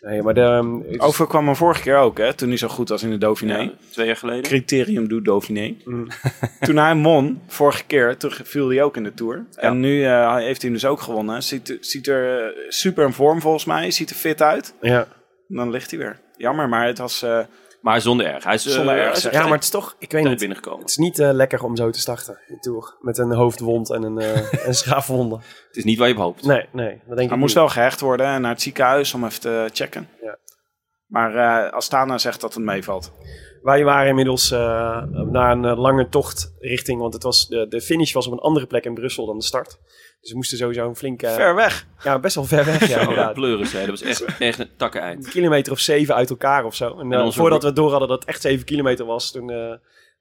Nee, maar de, ehm, is- Overkwam hem vorige keer ook, hè, toen hij zo goed was in de Dauphiné. Ja, twee jaar geleden. Criterium doet Dauphiné. Mm. toen hij won, vorige keer, toen viel hij ook in de Tour. En nu eh, heeft hij hem dus ook gewonnen. Ziet, ziet er eh, super in vorm volgens mij, ziet er fit uit. ja. En dan ligt hij weer. Jammer, maar het was... eh, Maar zonder erg. Hij is eh, Zonder erg, hij is ja, maar het is toch, ik weet niet, binnengekomen. het is niet eh, lekker om zo te starten, de Tour. Met een hoofdwond en een, eh een schaafwonde. Het is niet waar je op hoopt. Nee, nee, dat denk hij ik moest niet. wel gehecht worden en naar het ziekenhuis om even te checken. Ja. Maar eh Astana zegt dat het meevalt. Wij waren inmiddels eh na een lange tocht richting, want het was, de, de finish was op een andere plek in Brussel dan de start. Dus we moesten sowieso een flinke... Ver weg. Ja, best wel ver weg, ja, Ja, inderdaad. pleuren zei. Dat was echt, echt een takkeneind. Een kilometer of zeven uit elkaar of zo. En, eh, En voordat we door hadden dat het echt zeven kilometer was, toen, eh,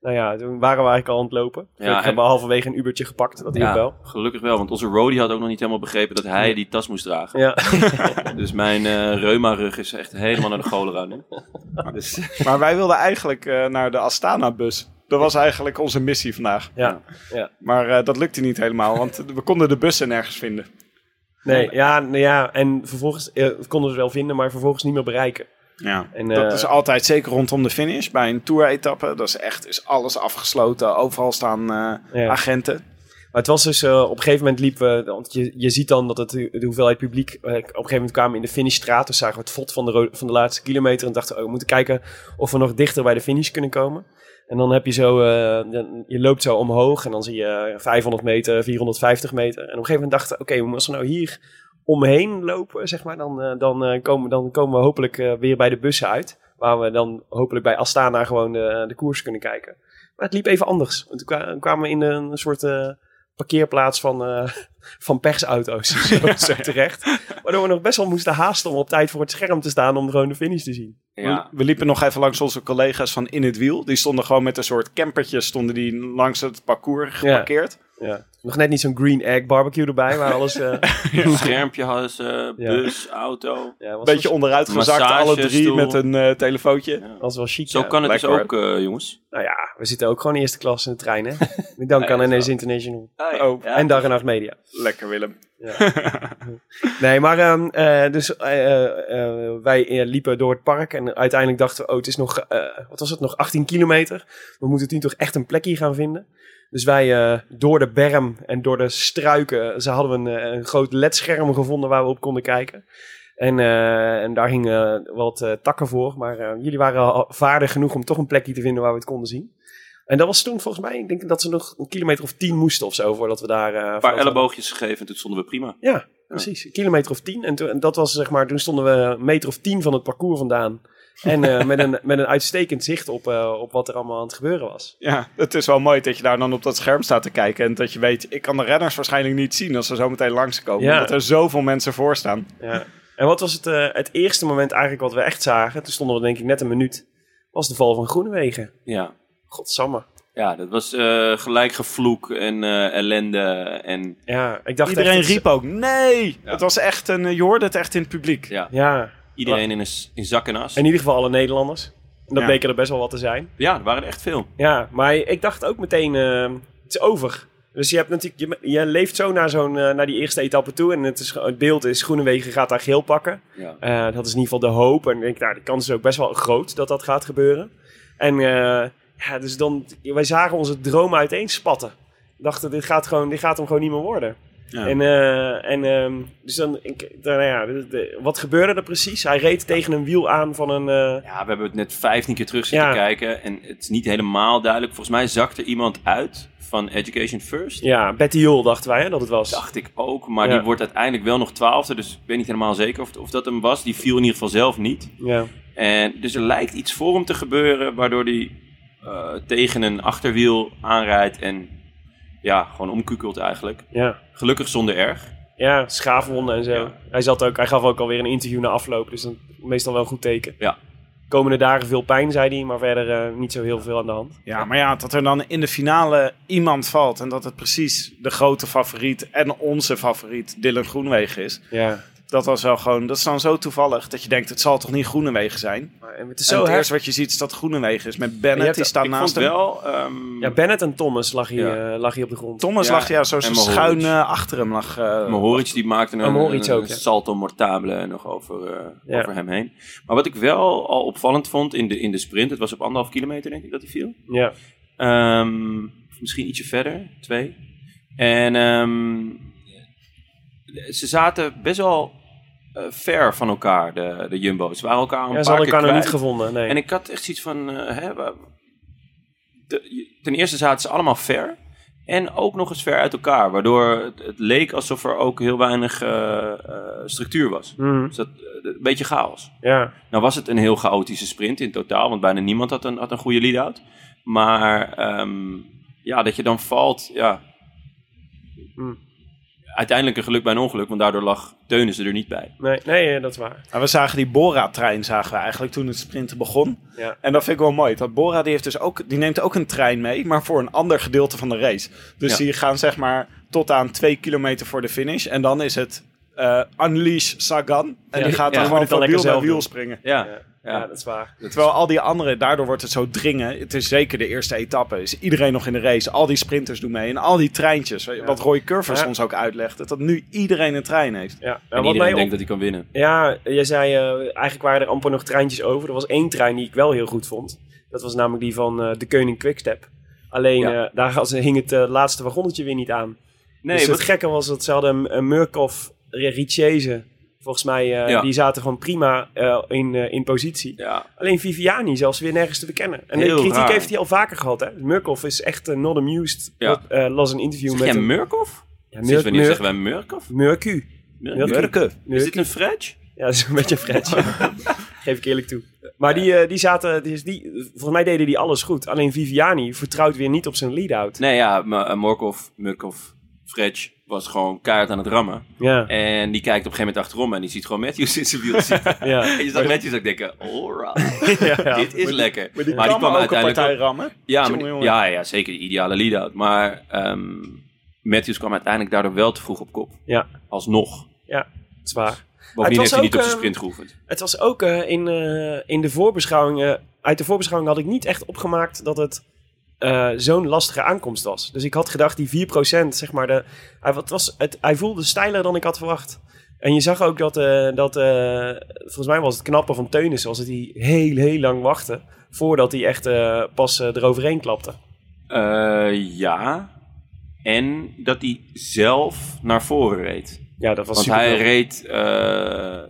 nou ja, toen waren we eigenlijk al aan het lopen. Ja, en- hebben we halverwege een Ubertje gepakt, dat Ja, wel. gelukkig wel, want onze roadie had ook nog niet helemaal begrepen dat hij die tas moest dragen. Ja. Dus mijn eh reuma-rug is echt helemaal naar de cholera nu. Dus, Maar wij wilden eigenlijk eh, naar de Astana-bus. Dat was eigenlijk onze missie vandaag. ja, ja. Maar eh, dat lukte niet helemaal, want we konden de bussen nergens vinden. Nee, ja, nou ja, en vervolgens eh, we konden ze wel vinden, maar vervolgens niet meer bereiken. Ja, En, dat eh, is altijd zeker rondom de finish. Bij een tour-etappe, dat is echt is alles afgesloten. Overal staan eh, Ja. agenten. Maar het was dus, eh, op een gegeven moment liepen we, want je, je ziet dan dat het, de hoeveelheid publiek, eh, op een gegeven moment kwamen we in de finishstraat, dus zagen we het fot van de, van de laatste kilometer en dachten, oh, we moeten kijken of we nog dichter bij de finish kunnen komen. En dan heb je zo, eh, je loopt zo omhoog en dan zie je 500 meter, 450 meter. En op een gegeven moment dachten oké, als we nou hier omheen lopen, zeg maar, dan, eh, dan, eh, komen, dan komen we hopelijk eh, weer bij de bussen uit. Waar we dan hopelijk bij Astana gewoon de, de koers kunnen kijken. Maar het liep even anders. Want toen kwa- kwamen we in een soort eh, parkeerplaats van, eh, van persauto's zo, zo terecht. Waardoor we nog best wel moesten haasten om op tijd voor het scherm te staan om gewoon de finish te zien. ja, We, we liepen nog even langs onze collega's van In het Wiel. Die stonden gewoon met een soort campertje stonden die langs het parcours geparkeerd. Ja. Nog net niet zo'n green egg barbecue erbij, waar alles... eh een schermpje hadden ze, bus, auto. ja, was Beetje onderuit gezakt, alle drie met een eh, telefoontje. was wel chic. Zo ja. kan het dus ook, eh, jongens. Nou ja, we zitten ook gewoon eerste klas in de trein, hè? Met dank aan dat NS. International. Oh, En Dag en Nacht Media. lekker Willem. Nee, maar ehm, eh, dus wij liepen door het park en uiteindelijk dachten we, oh, het is nog, eh, wat was het, nog 18 kilometer. We moeten nu toch echt een plekje gaan vinden. Dus wij eh, door de berm en door de struiken, ze hadden we een, eh, een groot ledscherm gevonden waar we op konden kijken. En, eh, en daar hingen wat takken voor, maar jullie waren vaardig genoeg om toch een plekje te vinden waar we het konden zien. En dat was toen volgens mij, ik denk dat ze nog een kilometer of tien moesten of zo voordat we daar... Een paar elleboogjes gegeven en toen stonden we prima. ja, precies. Een kilometer of tien. En, toen- en dat was zeg maar, toen stonden we een meter of tien van het parcours vandaan. En eh, met, een, met een uitstekend zicht op, eh, op wat er allemaal aan het gebeuren was. Ja, het is wel mooi dat je daar dan op dat scherm staat te kijken. En dat je weet, ik kan de renners waarschijnlijk niet zien als ze zo meteen langskomen. Ja. Omdat er zoveel mensen voor staan. Ja. En wat was het, eh, het eerste moment eigenlijk wat we echt zagen? Toen stonden we denk ik net een minuut. Was de val van Groenewegen. Ja. Godsamme. Ja, dat was eh, gelijk gevloek en eh, ellende. En Ja, ik dacht Iedereen echt, riep ook, nee! Ja. Het was echt een, je hoorde het echt in het publiek. ja, Ja, iedereen in, een, in zak en as. in ieder geval alle Nederlanders. En dat Ja. bleken er best wel wat te zijn. Ja, er waren er echt veel. Ja, maar ik dacht ook meteen, eh, het is over. Dus je, hebt natuurlijk, je, je leeft zo naar, zo'n, eh, naar die eerste etappe toe. En het, is, het beeld is, Groenewegen gaat daar geel pakken. Ja. Eh, dat is in ieder geval de hoop. En ik denk, nou, de kans is ook best wel groot dat dat gaat gebeuren. En eh, ja, dus dan, wij zagen onze droom uiteenspatten. We dachten, dit gaat, gewoon, dit gaat hem gewoon niet meer worden. Ja. En, eh, en ehm, dus dan, ik, dan, nou ja, de- de- wat gebeurde er precies? Hij reed tegen een wiel aan van een... eh, Ja, we hebben het net 15 keer terug zitten Ja. kijken. En het is niet helemaal duidelijk. Volgens mij zakte iemand uit van Education First. ja, Betty Jol dachten wij hè, dat het was. Dacht ik ook. Maar Ja. die wordt uiteindelijk wel nog twaalfde. Dus ik weet niet helemaal zeker of, of dat hem was. Die viel in ieder geval zelf niet. Ja. En dus er lijkt iets voor hem te gebeuren. Waardoor hij eh, tegen een achterwiel aanrijdt. En ja, gewoon omkukelt eigenlijk. Ja. Gelukkig zonder erg. Ja, schaafwonden en zo. Ja. Hij, zat ook, hij gaf ook alweer een interview na afloop, dus dat is meestal wel een goed teken. Ja. Komende dagen veel pijn, zei hij, maar verder eh, niet zo heel veel aan de hand. Ja, maar ja, dat er dan in de finale iemand valt en dat het precies de grote favoriet en onze favoriet Dylan Groenwegen is. Ja. Dat was wel gewoon, dat is dan zo toevallig dat je denkt, het zal toch niet Groenewegen zijn? Maar, en het is En zo het her- eerste wat je ziet is dat het Groenewegen is. Met Bennett, hebt- die staat naast hem. wel... ehm, Ja, Bennett en Thomas lag hier, Ja. eh, lag hier op de grond. Thomas Ja, lag ja, zo en schuin eh, achter hem. Lag, eh, Mohoric die maakte een, Oh, ook, salto mortable nog over, eh, Ja. over hem heen. Maar wat ik wel al opvallend vond in de, in de sprint, het was op anderhalf kilometer denk ik dat hij viel. Ja. Ehm, misschien ietsje verder, twee. En ehm, ze zaten best wel eh, ver van elkaar, de, de Jumbo's. Ze waren elkaar een Ja, ze paar hadden keer elkaar nog niet gevonden, nee. En ik had echt zoiets van, eh, hè, de- ten eerste zaten ze allemaal ver. En ook nog eens ver uit elkaar. Waardoor het, het leek alsof er ook heel weinig eh, eh, structuur was. Mhm. Dus dat, eh, een beetje chaos. Ja. Nou was het een heel chaotische sprint in totaal. Want bijna niemand had een, had een goede lead-out. Maar ehm, ja, dat je dan valt, ja... Mm. Uiteindelijk een geluk bij een ongeluk. Want daardoor lag Teunissen er niet bij. Nee, nee, eh, dat is waar. Maar we zagen die Bora-trein zagen we eigenlijk toen het sprinten begon. Ja. En dat vind ik wel mooi. Dat Bora die heeft dus ook, die neemt ook een trein mee, maar voor een ander gedeelte van de race. Dus Ja. die gaan zeg maar tot aan twee kilometer voor de finish. En dan is het eh, Unleash Sagan. En Ja. die gaat Ja, dan gewoon van wiel naar zelf wiel doen. springen. Ja, Ja. ja. Ja, dat is waar. Terwijl al die anderen, daardoor wordt het zo dringen. Het is zeker de eerste etappe. Is iedereen nog in de race. Al die sprinters doen mee. En al die treintjes. Wat Roy Curvers Ja. ons ook uitlegde. Dat nu iedereen een trein heeft. Ja. En wat iedereen denkt dat hij kan winnen. Ja, jij zei eh, eigenlijk waren er amper nog treintjes over. Er was één trein die ik wel heel goed vond. Dat was namelijk die van eh, de Koning Quickstep. Alleen Ja. eh, daar hing het laatste wagonnetje weer niet aan. Nee, dus wat- het gekke was dat ze hadden een, een Murkoff, Richese. Volgens mij, eh, Ja. die zaten gewoon prima eh, in, eh, in positie. ja, Alleen Viviani zelfs weer nergens te bekennen. En Heel de kritiek raar. heeft hij al vaker gehad. Hè? Murkoff is echt not amused. Ja. Las een interview Zeg met hem. Murkoff? Ja, wanneer zeggen wij Murkoff? Murku. Murkoff. Murku. Is dit een French? Ja, dat is een beetje Fred. Geef ik eerlijk toe. Maar die, die zaten, die, die, volgens mij deden die alles goed. Alleen Viviani vertrouwt weer niet op zijn lead-out. Nee, ja, maar Morkov, Murkoff, Fretch was gewoon keihard aan het rammen. Ja, En die kijkt op een gegeven moment achterom en die ziet gewoon Matthews in zijn wiel zitten. ja. En je zag Matthews ook denken, alright, ja, ja. dit is lekker. Maar die Maar kan die kwam uiteindelijk partij rammen. Ja, maar, jongen. ja, ja, zeker de ideale lead-out. Maar ehm, Matthews kwam uiteindelijk daardoor wel te vroeg op kop. Ja. Alsnog. Ja, dat is waar. Bovendien was heeft hij niet op zijn ehm, sprint geoefend. Het was ook eh, in, eh, in de voorbeschouwing... eh, uit de voorbeschouwing had ik niet echt opgemaakt dat het eh, zo'n lastige aankomst was. Dus ik had gedacht, die 4%, zeg maar... De, hij, was, het, hij voelde steiler dan ik had verwacht. En je zag ook dat, eh, dat eh, volgens mij was het knappe van Teunis, was dat hij heel, heel lang wachtte voordat hij echt pas eroverheen klapte. Ja. En dat hij zelf naar voren reed. Ja, dat was Want hij reed,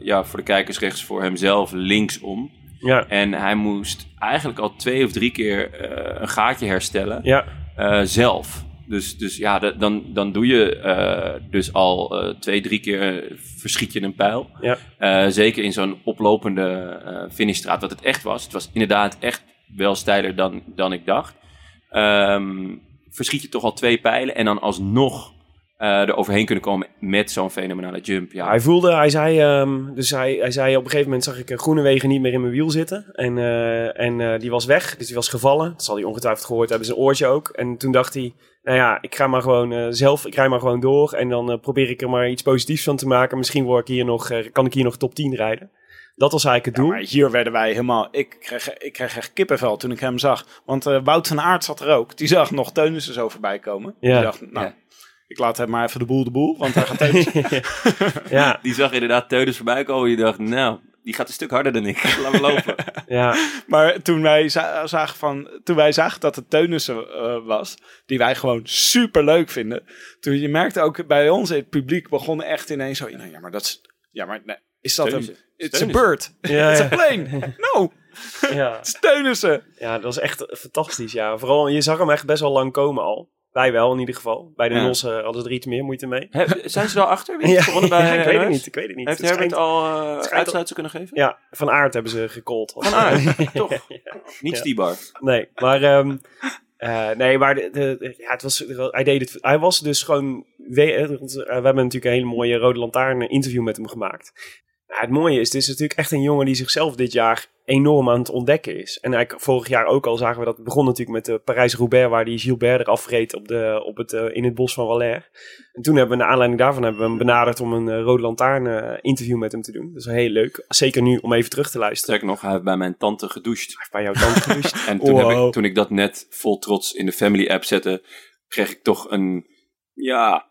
ja, voor de kijkers rechts voor hemzelf linksom. Ja, En hij moest eigenlijk al twee of drie keer eh, een gaatje herstellen. ja, eh, zelf. Dus, dus ja, da- dan, dan doe je eh, dus al twee, drie keer verschiet je een pijl. ja. Zeker in zo'n oplopende finishstraat, wat het echt was. Het was inderdaad echt wel steiler dan, dan ik dacht. Ehm, verschiet je toch al twee pijlen en dan alsnog eh er overheen kunnen komen met zo'n fenomenale jump. Ja, Hij voelde, hij zei, ehm, dus hij, hij zei op een gegeven moment zag ik eh, Groenewegen niet meer in mijn wiel zitten. En, eh, en eh, die was weg, dus die was gevallen. Dat zal hij ongetwijfeld gehoord hebben, zijn oortje ook. En toen dacht hij, nou ja, ik ga maar gewoon eh, zelf, ik rij maar gewoon door. En dan probeer ik er maar iets positiefs van te maken. Misschien word ik hier nog, eh, kan ik hier nog top 10 rijden. Dat was eigenlijk het Ja, doel. maar hier werden wij helemaal... Ik kreeg, ik kreeg echt kippenvel toen ik hem zag. Want eh, Wout van Aert zat er ook. Die zag nog Teunissen zo voorbij komen. Ja. Die dacht, nou, Ja. Ik laat hem maar even de boel de boel. Want hij gaat Teunissen... ja, Die zag inderdaad Teunis voorbij komen. Je dacht, nou, die gaat een stuk harder dan ik. Laat me lopen. ja, Maar toen wij, za- zagen van, toen wij zagen dat het Teunissen eh, was, die wij gewoon super leuk vinden. Toen je merkte ook bij ons, het publiek begon echt ineens zo, nou, ja maar dat is, ja maar nee, is dat Teunissen. een, it's a bird, Ja, it's ja. a plane, no, ja. het is Teunissen. ja, dat was echt fantastisch. Ja, vooral, je zag hem echt best wel lang komen al. Wij wel in ieder geval. Bij de Ja. Hadden ze er iets meer moeite mee. Zijn ze er al achter? Wie gewonnen bij Ja, ik weet het niet. Ik weet het niet. Heeft Het Herbert al uitsluitsel kunnen geven? Ja, van aard hebben ze gecallt. Van Aert, toch? Niet Ja. Stibar. Nee, maar, ehm, eh, nee, maar de, ja, het was, hij, deed het, hij was dus gewoon... We, eh, we hebben natuurlijk een hele mooie Rode Lantaarn interview met hem gemaakt. Het mooie is, het is natuurlijk echt een jongen die zichzelf dit jaar enorm aan het ontdekken is. En eigenlijk vorig jaar ook al zagen we dat het begon natuurlijk met de Parijs-Roubaix... waar die Gilbert eraf reed op de, op het, eh, in het bos van Valère. En toen hebben we, naar aanleiding daarvan, hebben we hem benaderd om een eh, Rode Lantaarn eh, interview met hem te doen. Dat is heel leuk. Zeker nu om even terug te luisteren. Sterker nog, hij heeft bij mijn tante gedoucht. Bij jouw tante gedoucht. En toen, heb ik, toen ik dat net vol trots in de family app zette, kreeg ik toch een, ja,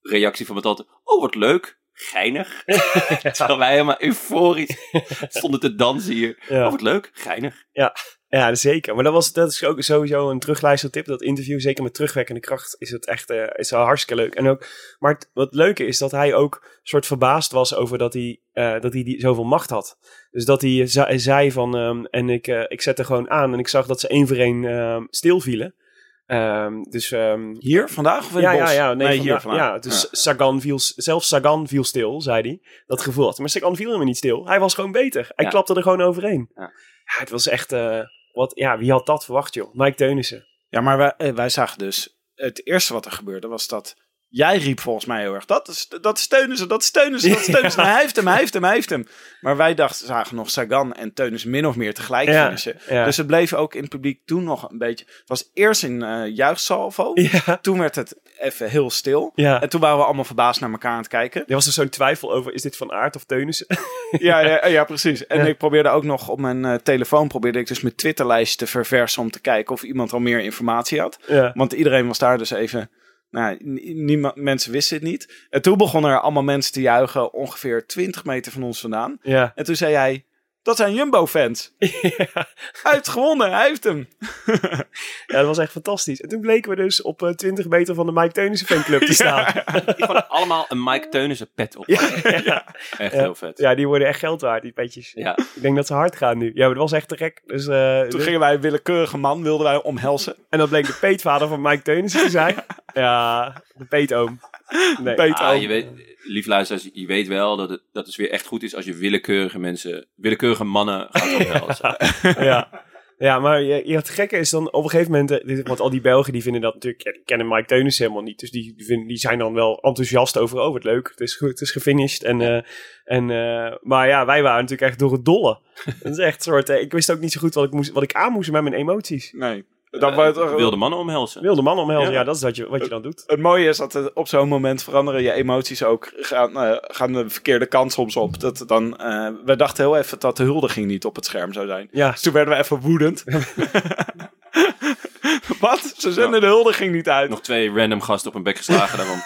reactie van mijn tante. Oh, wat leuk. Geinig. Terwijl wij helemaal euforisch stonden te dansen hier. Ja. Oh, wat leuk. Geinig. Ja, zeker. Maar dat, was, dat is ook sowieso een terugluistertip. Dat interview, zeker met terugwerkende kracht, is het echt eh, is wel hartstikke leuk. En ook, maar het, wat leuke is dat hij ook soort verbaasd was over dat hij, eh, dat hij die, zoveel macht had. Dus dat hij za- zei van, ehm, en ik, eh, ik zette gewoon aan en ik zag dat ze één voor één ehm, stilvielen. Ehm, dus ehm, Hier, vandaag of in ja, het ja, bos? ja, nee, hier vandaag-. Ja, dus Sagan viel, zelfs Sagan viel stil, zei hij. Dat gevoel had. Maar Sagan viel helemaal niet stil. Hij was gewoon beter. Hij Ja. klapte er gewoon overheen. Ja. Ja, het was echt, eh, wat, ja, wie had dat verwacht, joh? Mike Teunissen. Ja, maar wij, eh, wij zagen dus, het eerste wat er gebeurde was dat, jij riep volgens mij heel erg, dat is, dat is Teunissen, dat is Teunissen, dat is Teunissen. Hij heeft hem, hij heeft hem, hij heeft hem. Maar wij dachten, zagen nog Sagan en Teunissen min of meer tegelijk Ja, finishen. ja. Dus het bleef ook in het publiek toen nog een beetje, het was eerst een eh juichsalvo, toen werd het even heel stil. En toen waren we allemaal verbaasd naar elkaar aan het kijken. Er was dus zo'n twijfel over, is dit van Aert of Teunissen? Ja, ja, ja precies. En ik probeerde ook nog op mijn eh, telefoon, probeerde ik dus mijn Twitterlijst te verversen om te kijken of iemand al meer informatie had. Want iedereen was daar dus even. Nou, niemand, mensen wisten het niet. En toen begonnen er allemaal mensen te juichen, ongeveer 20 meter van ons vandaan. Ja. En toen zei jij: Dat zijn Jumbo-fans. ja. Hij heeft gewonnen, hij heeft hem. Ja, dat was echt fantastisch. En toen bleken we dus op eh, 20 meter van de Mike Teunissen fanclub te staan. Die allemaal een Mike Teunissen pet op. Ja, ja. Echt Ja. heel vet. ja, die worden echt geld waard, die petjes. Ja. Ik denk dat ze hard gaan nu. Ja, maar dat was echt te gek. Dus, eh, Toen gingen wij een willekeurige man, wilden wij omhelzen. En dat bleek de peetvader van Mike Teunissen te zijn. Ja, de peetoom. Nee. Peet Ah, je weet, lief luisteraars, je weet wel dat het, dat het weer echt goed is als je willekeurige mensen, willekeurige mannen gaat omhelzen. ja. Ja, maar je, je, het gekke is dan op een gegeven moment... eh, dit- Want al die Belgen die vinden dat natuurlijk... Ja, die kennen Mike Teunissen helemaal niet. Dus die, die, vinden, die zijn dan wel enthousiast over... Oh, wat leuk. Het is, goed, het is gefinished. En, eh, en, eh, maar ja, wij waren natuurlijk echt door het dolle. Dat is echt een soort... ik wist ook niet zo goed wat ik, moest, wat ik aan moest met mijn emoties. Nee. Dat Eh, wilde mannen omhelzen. Wilde man omhelzen. Ja. Ja, dat is wat je, wat je dan doet. het mooie is dat het op zo'n moment veranderen je emoties ook. Gaan, eh, gaan de verkeerde kant soms op. Dat dan, eh, we dachten heel even dat de huldiging niet op het scherm zou zijn. Ja, Dus toen werden we even woedend. Wat? Ze zenden de huldiging niet uit. Nog twee random gasten op een bek geslagen daarom.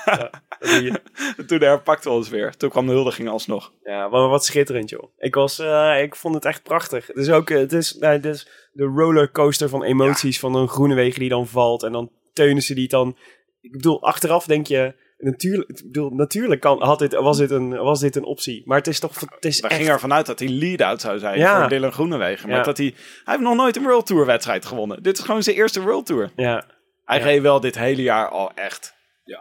je. Toen herpakten we ons weer. Toen kwam de huldiging alsnog. Ja, maar wat schitterend, joh. Ik, was, eh, ik vond het echt prachtig. Het is ook eh, het is, nou, het is de rollercoaster van emoties van een Groenewegen die dan valt. En dan Teunissen die het dan... Ik bedoel, achteraf denk je... Natuurlijk, ik bedoel, natuurlijk kan, had dit, was, dit een, was dit een optie. Maar het is toch... Het is We echt, gingen ervan uit dat hij lead-out zou zijn Ja. voor Dylan Groenewegen. Maar Ja. dat hij... Hij heeft nog nooit een World Tour wedstrijd gewonnen. Dit is gewoon zijn eerste World Tour. Ja, Hij Ja. reed wel dit hele jaar al echt Ja.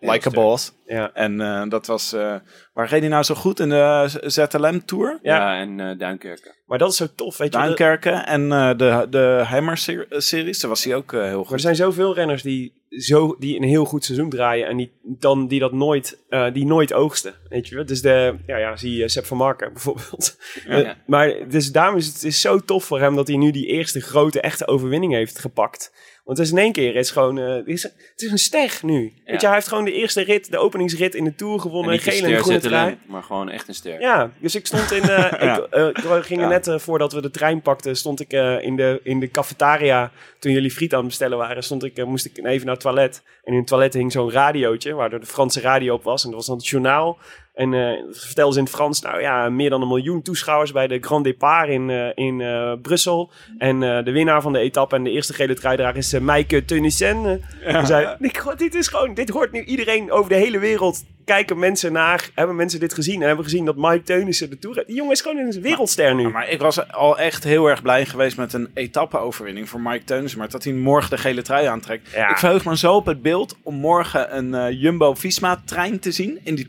eh, like a boss. ja. En eh, dat was... eh, waar reed hij nou zo goed? In de ZLM Tour? Ja. Ja, en eh Duinkerken. Maar dat is zo tof, weet je. Duinkerken en eh, de, de Hammer ser- series. Daar was hij ook eh, heel Maar er goed. zijn zoveel renners die zo, die een heel goed seizoen draaien en die, dan, die dat nooit, eh, die nooit oogsten. Weet je wel? Dus de, ja, ja, zie je Sepp van Marken bijvoorbeeld. Ja. Maar dus daarom is het, het is zo tof voor hem dat hij nu die eerste grote echte overwinning heeft gepakt. Want het is in één keer, het is gewoon, eh, het, is, het is een ster nu. Weet je, hij heeft gewoon de eerste rit, de openingsrit in de Tour En gewonnen. Gele en ster groene trui. maar gewoon echt een ster. Ja, dus ik stond in. eh Ja. ik, eh, we gingen Ja. net eh, voordat we de trein pakten, stond ik eh, in, de, in de cafetaria. Toen jullie friet aan het bestellen waren, stond ik, eh, moest ik even naar het toilet. En in het toilet hing zo'n radiootje, waar de Franse radio op was. En dat was dan het journaal. En eh vertelden ze in het Frans, nou ja, meer dan een miljoen toeschouwers bij de Grand Départ in, eh, in eh, Brussel. En de winnaar van de etappe en de eerste gele truidrager is Maaike Teunissen. En zei, dit is gewoon, dit hoort nu iedereen over de hele wereld. Kijken mensen naar, hebben mensen dit gezien en hebben gezien dat Mike Teunissen de Tour... Die jongen is gewoon een wereldster nu. Ja, maar ik was al echt heel erg blij geweest met een etappe-overwinning voor Mike Teunissen. Maar dat hij morgen de gele trui aantrekt. Ja. Ik verheug me zo op het beeld om morgen een Jumbo-Visma-trein te zien in die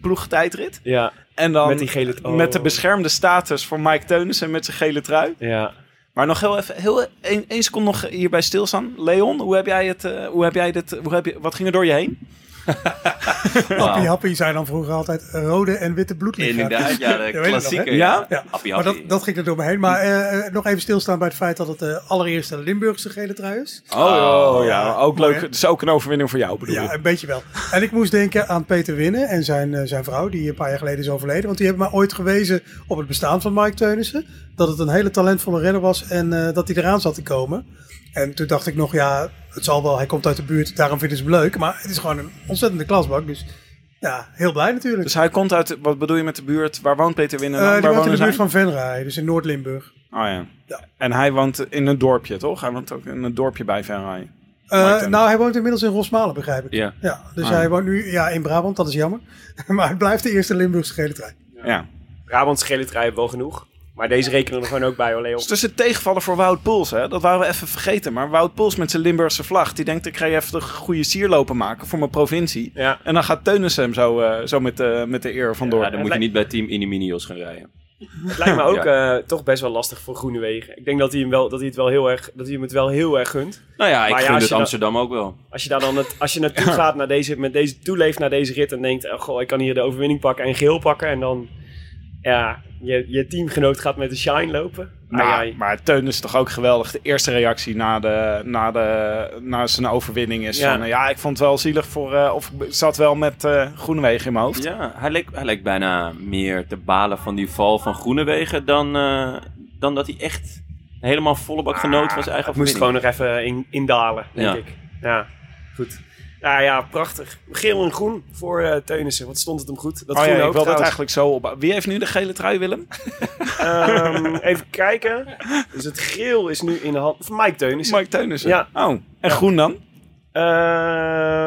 Ja, En dan Met die gele- oh. met de beschermde status voor Mike Teunissen met zijn gele trui. ja. Maar nog heel even, heel één, één seconde nog hierbij stilstaan. Leon, hoe heb jij het, eh, hoe heb jij dit, hoe heb je, wat ging er door je heen? Happy Happy zei dan vroeger altijd rode en witte bloedlichaam. Inderdaad, ja, de nog, klassieke. Ja? Ja, Happy maar Happy. dat, dat ging er door me heen. Maar eh, eh, nog even stilstaan bij het feit dat het de allereerste Limburgse gele trui is. Oh, ja, ook leuk. Het is ook een overwinning voor jou, bedoel Ja, een beetje wel. En ik moest denken aan Peter Winnen en zijn, eh, zijn vrouw, die een paar jaar geleden is overleden. Want die hebben mij ooit gewezen op het bestaan van Mike Teunissen. Dat het een hele talentvolle renner was en eh, dat hij eraan zat te komen. En toen dacht ik nog, ja, het zal wel, hij komt uit de buurt, daarom vinden ze hem leuk. Maar het is gewoon een ontzettende klasbak, dus ja, heel blij natuurlijk. Dus hij komt uit, wat bedoel je met de buurt? Waar woont Peter Winnen? Eh, dan? die Waar woont in de buurt van Venray, dus in Noord-Limburg. Oh ja. Ja. En hij woont in een dorpje, toch? Hij woont ook in een dorpje bij Venray. Eh, nou, hij woont inmiddels in Rosmalen, begrijp ik. Ja. Ja, dus Ah. hij woont nu ja, in Brabant, dat is jammer. maar het blijft de eerste Limburgse gele trein. Ja. Brabants gele trui hebben wel genoeg. Maar deze rekenen er gewoon ook bij, hoor, Leon. Dus tussen tegenvallen voor Wout Poels, hè? dat waren we even vergeten. Maar Wout Poels met zijn Limburgse vlag, die denkt ik ga je even de goede sierlopen maken voor mijn provincie. Ja. En dan gaat Teunissen hem zo, eh, zo met, de met de eer vandoor. Ja, dan moet je niet bij Team Iniminios gaan rijden. Het lijkt me ook eh, toch best wel lastig voor Groenewegen. Ik denk dat hij, hem wel, dat hij, het, wel heel erg, dat hij hem het wel heel erg gunt. Nou ja, ik Maar ja, gun het Amsterdam ook wel. Als je daar dan het, als je naartoe gaat, naar deze, met deze toeleeft naar deze rit en denkt, oh, goh, ik kan hier de overwinning pakken en geel pakken. En dan, ja, je, je teamgenoot gaat met de shine lopen. Nou, maar Teun is toch ook geweldig. De eerste reactie na, de, na, de, na zijn overwinning is Ja. van... eh, ja, ik vond het wel zielig voor... eh, of ik zat wel met eh Groenewegen in mijn hoofd. Ja, hij leek, hij leek bijna meer te balen van die val van Groenewegen dan, eh, dan dat hij echt helemaal volle bak genoten van zijn eigen Het moest gewoon overwinning. nog even in, indalen, denk Ja. ik. Ja, goed. Nou ja, prachtig. Geel en groen voor eh Teunissen. Wat stond het hem goed? Dat oh ja, groene ik ook wil dat eigenlijk zo op... Wie heeft nu de gele trui, Willem? Ehm, even kijken. Dus het geel is nu in de hand van Mike Teunissen. Mike Teunissen. Ja. Oh, en groen dan? Ehm,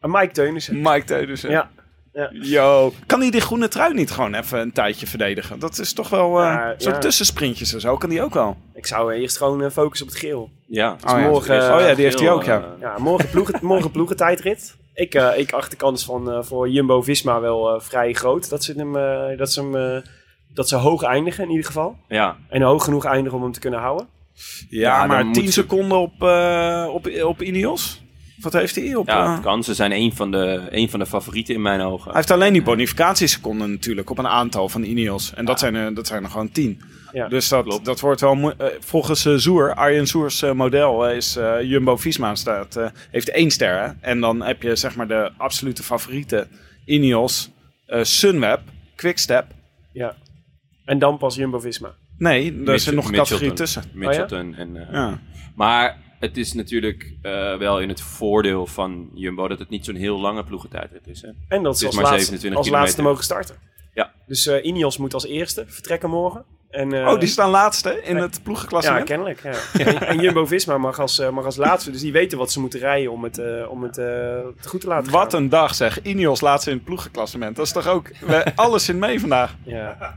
Mike Teunissen. Mike Teunissen. Ja. Ja. Yo. Kan hij die groene trui niet gewoon even een tijdje verdedigen? Dat is toch wel... eh Ja, Zo'n ja. tussensprintjes en zo kan die ook wel. Ik zou eerst gewoon eh, focussen op het geel. Ja, Oh ja. morgen, oh ja, die heeft hij ook, ja. eh, Ja, morgen, ploegen, morgen ploegentijdrit. Ik, eh, ik acht de kans van, eh, voor Jumbo-Visma wel eh, vrij groot. Dat ze, hem, eh, dat, ze hem, eh, dat ze hoog eindigen in ieder geval. ja. En hoog genoeg eindigen om hem te kunnen houden. Ja, maar moet 10 ze- seconden op, eh, op, op Ineos? Wat heeft hij? Op, ja, eh, het kan. Ze zijn een van, de, een van de favorieten in mijn ogen. Hij heeft alleen die bonificatieseconden natuurlijk op een aantal van Ineos. En dat, zijn er, dat zijn er gewoon 10. Ja. dus dat, klopt. dat wordt wel... eh, volgens eh, Zoer, Arjen Zoers eh, model, is eh, Jumbo-Visma staat, eh, heeft één ster. Hè? En dan heb je zeg maar de absolute favorieten. Ineos, eh, Sunweb, Quickstep. Ja. En dan pas Jumbo-Visma. Nee, er zit nog een categorie Mitchelton. tussen. Mitchelton en, eh, Ja. Maar het is natuurlijk eh, wel in het voordeel van Jumbo dat het niet zo'n heel lange ploegentijdrit is. Hè? En dat ze als, maar laatste, 27 als laatste mogen starten. Ja. Dus eh Ineos moet als eerste vertrekken morgen. En, eh, Oh, die staan laatste in het Ja, ploegenklassement? kennelijk. Ja. en, en Jumbo-Visma mag als, mag als laatste. Dus die weten wat ze moeten rijden om het, eh, om het eh, goed te laten Wat gaan. een dag zeg. Ineos laatste in het ploegenklassement. Dat is toch ook... we- alles in mee vandaag. Ja.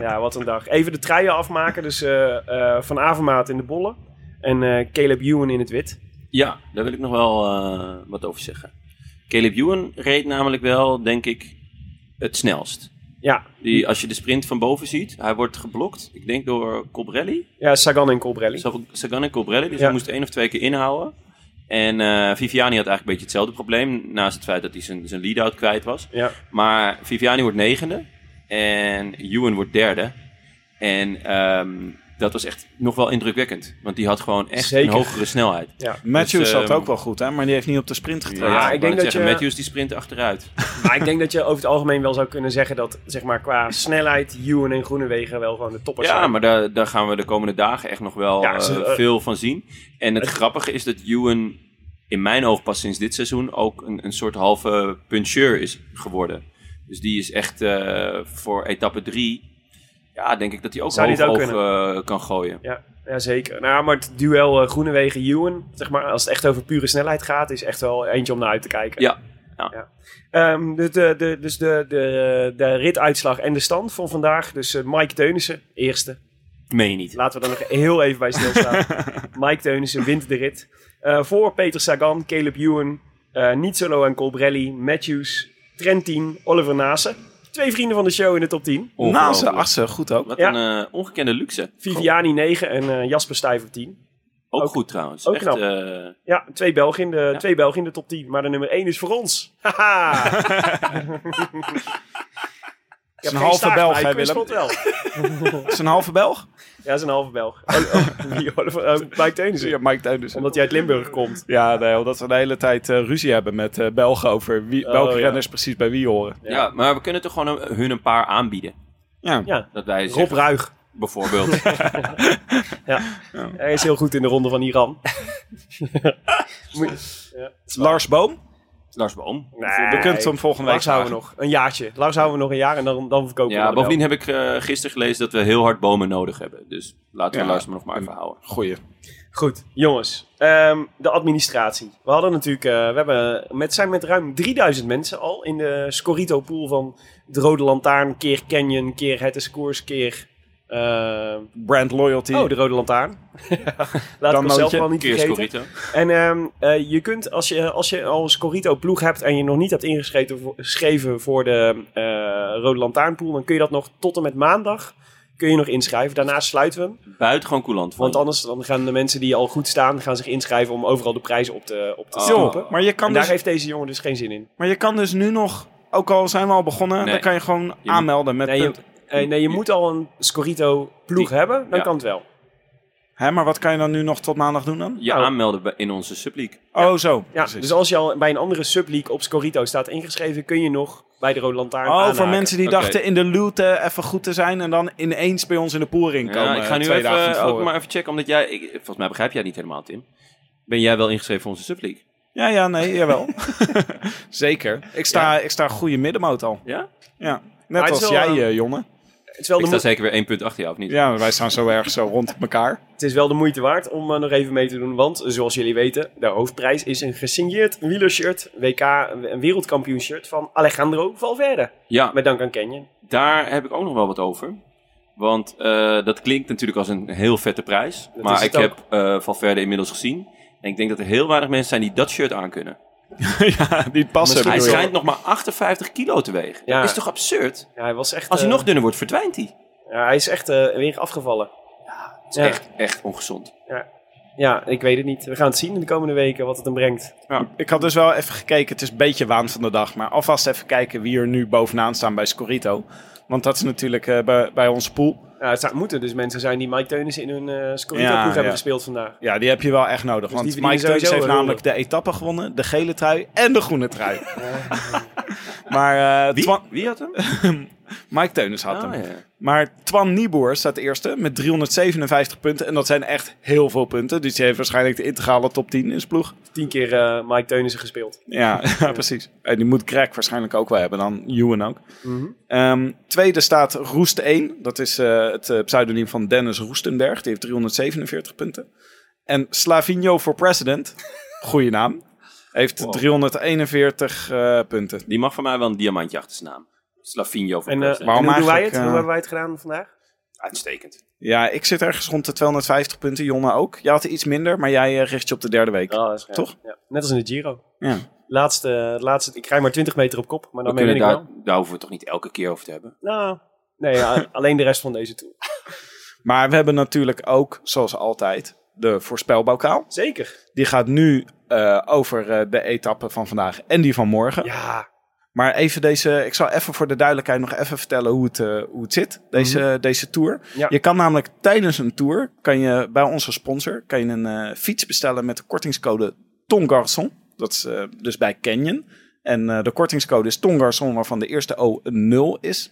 ja, wat een dag. Even de truien afmaken. Dus eh, eh, Van Avermaat in de bollen. En eh, Caleb Ewan in het wit. Ja, daar wil ik nog wel eh, wat over zeggen. Caleb Ewan reed namelijk wel, denk ik, het snelst. Ja, Die, als je de sprint van boven ziet, hij wordt geblokt. Ik denk door Colbrelli. ja Sagan en Colbrelli. Sagan en Colbrelli. Dus Ja. hij moest één of twee keer inhouden. En eh, Viviani had eigenlijk een beetje hetzelfde probleem. Naast het feit dat hij zijn, zijn lead-out kwijt was. Ja. Maar Viviani wordt negende. En Ewan wordt derde. En ehm, dat was echt nog wel indrukwekkend. Want die had gewoon echt Zeker. een hogere snelheid. Ja. Matthews Dus, zat ehm, ook wel goed, hè? maar die heeft niet op de sprint getraind. Ja, ik ik denk dat zeggen, je- Matthews die sprint achteruit. Maar ik denk dat je over het algemeen wel zou kunnen zeggen dat zeg maar, qua snelheid Ewan en Groenewegen wel gewoon de toppers Ja, zijn. maar daar, daar gaan we de komende dagen echt nog wel Ja, eh, ze- eh, veel van zien. En het grappige is dat Ewan in mijn oog pas sinds dit seizoen ook een, een soort halve puncheur is geworden. Dus die is echt eh, voor etappe 3, ja, denk ik dat hij ook Zou hoog, ook hoog eh, kan gooien. Ja, ja, zeker. Nou, maar het duel eh, Groenewegen-Ewan, zeg maar, als het echt over pure snelheid gaat, is echt wel eentje om naar uit te kijken. Ja, Ehm, de, de, de, dus de, de, de rituitslag en de stand van vandaag. Dus eh, Mike Teunissen, eerste. meen je niet. Laten we er nog heel even bij stilstaan. Mike Teunissen wint de rit. Voor Peter Sagan, Caleb Ewan, Nizzolo en Colbrelli, Matthews, Trentin, Oliver Nase. Twee vrienden van de show in de top 10. Naast assen, goed ook. Wat Ja. een eh, ongekende luxe. Viviani 9 en eh, Jasper Stuyven op 10. Ook, Ook- goed trouwens. ook echt, knap. eh, Ja, twee Belgen, in de, twee Belgen in de top 10. Maar de nummer 1 is voor ons. Haha! Ik heb een halve staart, Belg, hè, ik Willem? wel. Is een halve Belg? Ja, dat is een halve Belg. Oh, oh, wie, Oliver, oh, Mike Teunissen. Ja, Mike Teunissen. Omdat hij uit Limburg komt. Ja, nee, omdat we de hele tijd eh, ruzie hebben met eh, Belgen over wie, Oh, welke ja. renners precies bij wie horen. ja. maar we kunnen toch gewoon een- hun een paar aanbieden. Ja. Ja, Dat wij Rob zeggen, Ruig. bijvoorbeeld. Hij is heel goed in de ronde van Iran. Ja. Lars Boom? Lars Boom. Nee, we kunnen het hem volgende week Lars houden we nog. Een jaartje. Lars houden we nog een jaar en dan, dan verkopen we Ja, hem bovendien heb ik eh, gisteren gelezen dat we heel hard bomen nodig hebben. Dus laten we Ja. Lars maar nog maar even houden. Goeie. Goed, jongens. Ehm, de administratie. We hadden natuurlijk, eh, we hebben met, zijn met ruim 3000 mensen al in de Scorito pool van de Rode Lantaarn, keer Canyon, keer Het is Koers, keer... eh, Brand Loyalty. oh, de Rode Lantaarn. Laat ik nootje. wel niet vergeten. Scorito. En ehm, eh, je kunt, als je, als je al een Scorito ploeg hebt en je nog niet hebt ingeschreven voor, geschreven voor de eh, Rode Lantaarnpool, dan kun je dat nog tot en met maandag kun je nog inschrijven. Daarna sluiten we hem. Buitengewoon coulant. Want anders dan gaan de mensen die al goed staan, gaan zich inschrijven om overal de prijzen op te, op te Oh. stoppen. maar, je kan En daar dus, heeft deze jongen dus geen zin in. maar je kan dus nu nog, ook al zijn we al begonnen, Nee. dan kan je gewoon aanmelden met Nee, je, eh, nee, je moet al een Scorito ploeg Die- hebben, dan ja. kan het wel. Hè, maar wat kan je dan nu nog tot maandag doen dan? Je Nou. aanmelden bij- in onze subleague. Oh, zo. Ja, Precies. dus als je al bij een andere subleague op Scorito staat ingeschreven, kun je nog bij de Rode Lantaarn Oh, voor mensen die dachten in de loot even goed te zijn en dan ineens bij ons in de poolring komen. Ja, ik ga nu twee dagen van even, ook maar even checken, omdat jij... Ik, volgens mij begrijp jij niet helemaal, Tim. Ben jij wel ingeschreven voor onze subleague? Ja, ja, nee, jawel. Zeker. Ik sta, ik sta goede middenmoot al. Ja? Ja. Net als wel, jij, eh, jongen. Is, wel Ik de sta zeker weer één punt achter jou, of niet? Ja, wij staan zo erg zo rond elkaar. het is wel de moeite waard om eh, nog even mee te doen. Want zoals jullie weten, de hoofdprijs is een gesigneerd wielershirt, WK, een wereldkampioenshirt van Alejandro Valverde. Ja, Met dank aan Canyon. daar heb ik ook nog wel wat over. Want eh, dat klinkt natuurlijk als een heel vette prijs. Dat maar ik heb eh Valverde inmiddels gezien. En ik denk dat er heel weinig mensen zijn die dat shirt aankunnen. ja, die passen. Hij bedoel schijnt nog maar 58 kilo te wegen. Ja. Dat is toch absurd? Ja, hij was echt... Als hij eh, nog dunner wordt, verdwijnt hij. ja, hij is echt eh, weer afgevallen. Het is Ja. echt, echt ongezond. Ja, ik weet het niet. We gaan het zien in de komende weken wat het hem brengt. Ik had dus wel even gekeken. Het is een beetje waan van de dag. Maar alvast even kijken wie er nu bovenaan staan bij Scorito. Want dat is natuurlijk eh, bij, bij onze pool. Ja, het zou- moeten dus mensen zijn die Mike Teunissen in hun eh Scorito Ja, ploeg hebben ja. gespeeld vandaag. Ja, die heb je wel echt nodig. Dus die want Mike Teunis sowieso heeft namelijk de etappe gewonnen. De gele trui en de groene trui. maar eh, Wie? Had hem? Mike Teunis had Ah, hem. Maar Twan Nieboer staat eerste met 357 punten. En dat zijn echt heel veel punten. Dus die heeft waarschijnlijk de integrale top 10 in zijn ploeg. Tien keer eh, Mike Teunissen gespeeld. Ja, ja, precies. En die moet Greg waarschijnlijk ook wel hebben. Dan Ewan ook. Ehm, tweede staat Roest 1. Dat is eh, het eh, pseudoniem van Dennis Roestenberg. Die heeft 347 punten. En Slavinho for President. Goeie naam. Heeft 341 eh, punten. Die mag van mij wel een diamantje achter zijn naam. Slavinho van En, eh. Waarom en hoe doen wij het? Hoe eh, hebben wij het gedaan vandaag? Uitstekend. Ja, ik zit ergens rond de 250 punten. Jonne ook. Jij had er iets minder, maar jij eh, richt je op de derde week. Oh, dat is gaaf. Toch? Ja. Net als in de Giro. Ja. Laatste, laatste, ik krijg maar 20 meter op kop, maar daarmee ben ik daar, wel. daar hoeven we het toch niet elke keer over te hebben. Nou, nee, ja, alleen de rest van deze tour. Maar we hebben natuurlijk ook, zoals altijd, de voorspelbokaal. Zeker. Die gaat nu eh, over eh, de etappe van vandaag en die van morgen. Ja, Maar even deze, ik zal even voor de duidelijkheid nog even vertellen hoe het, eh, hoe het zit, deze, deze tour. Mhm. Ja. Je kan namelijk tijdens een tour, kan je bij onze sponsor, kan je een eh, fiets bestellen met de kortingscode TONGARSON. Dat is eh, dus bij Canyon. En de kortingscode is TONGARSON, waarvan de eerste O een 0 is.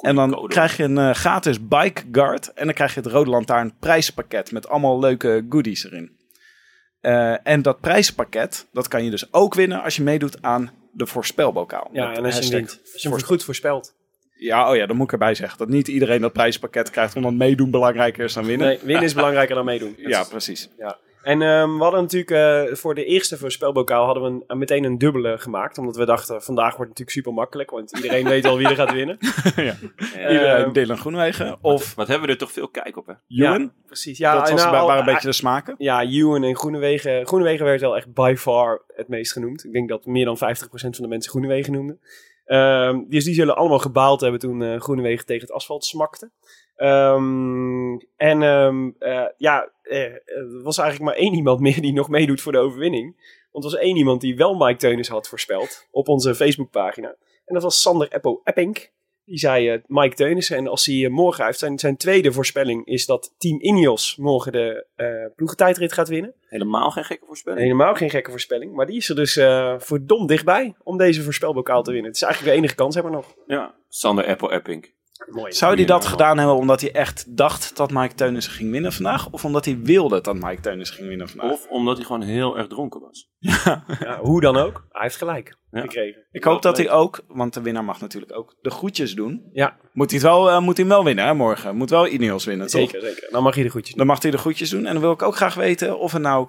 en dan code. krijg je een gratis bike guard. En dan krijg je het Rode Lantaarn prijzenpakket met allemaal leuke goodies erin. En dat prijzenpakket, dat kan je dus ook winnen als je meedoet aan de voorspelbokaal. ja en als je wint. Als je hem goed voorspelt. ja, oh ja, dan moet ik erbij zeggen dat niet iedereen dat prijspakket krijgt, omdat meedoen belangrijker is dan winnen. Nee, winnen is belangrijker dan meedoen. Ja, precies. Ja. En ehm, we hadden natuurlijk eh, voor de eerste voorspelbokaal hadden we een, eh, meteen een dubbele gemaakt. Omdat we dachten, vandaag wordt het natuurlijk super makkelijk. Want iedereen weet al wie er gaat winnen. Iedereen Ehm, Dylan Groenwegen of Wat hebben we er toch veel kijk op, hè? Ewan. Ja, precies. Ja, dat was, nou, waren al- een beetje de smaken. Ja, Ewan en Groenewegen. Groenewegen werd wel echt by far het meest genoemd. Ik denk dat meer dan 50% van de mensen Groenewegen noemden. Ehm, dus die zullen allemaal gebaald hebben toen eh Groenewegen tegen het asfalt smakte. Ehm, en ehm, eh, ja, eh, er was eigenlijk maar één iemand meer die nog meedoet voor de overwinning. Want er was één iemand die wel Mike Teunis had voorspeld op onze Facebookpagina. En dat was Sander Eppo Epping. Die zei eh, Mike Teunissen. En als hij morgen heeft zijn, zijn tweede voorspelling is dat Team Ineos morgen de eh ploegentijdrit gaat winnen. Helemaal geen gekke voorspelling. Helemaal geen gekke voorspelling. Maar die is er dus verdomd dichtbij om deze voorspelbokaal te winnen. Het is eigenlijk de enige kans hebben we nog. Ja, Sander Apple Epping. Mooi. Zou hij dat Ja. gedaan hebben omdat hij echt dacht dat Mike Teunissen ging winnen vandaag? Of omdat hij wilde dat Mike Teunissen ging winnen vandaag? Of omdat hij gewoon heel erg dronken was. Ja, hoe dan ook. Hij heeft gelijk Ja. gekregen. Ik hoop dat hij ook, want de winnaar mag natuurlijk ook de groetjes doen. Ja, Moet hij het wel, eh, moet hij hem wel winnen hè, morgen? Moet wel Ineos winnen, toch? zeker, zeker. Dan mag je de goedjes doen. Dan mag hij de groetjes doen. En dan wil ik ook graag weten of er nou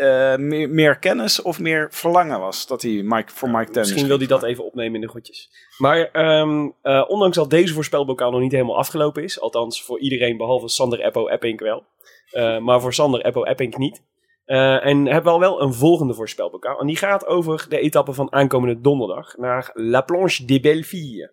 eh, meer, meer kennis of meer verlangen was dat hij Mike, voor Mike Teunissen Misschien wil hij dat even opnemen in de goedjes. Maar ehm, eh, ondanks dat deze voorspelbokaal nog niet helemaal afgelopen is, althans voor iedereen behalve Sander Eppo Epping wel, eh, maar voor Sander Eppo Epping niet. En hebben we al wel een volgende voorspelbokaal. En die gaat over de etappe van aankomende donderdag naar La Planche des Belleville.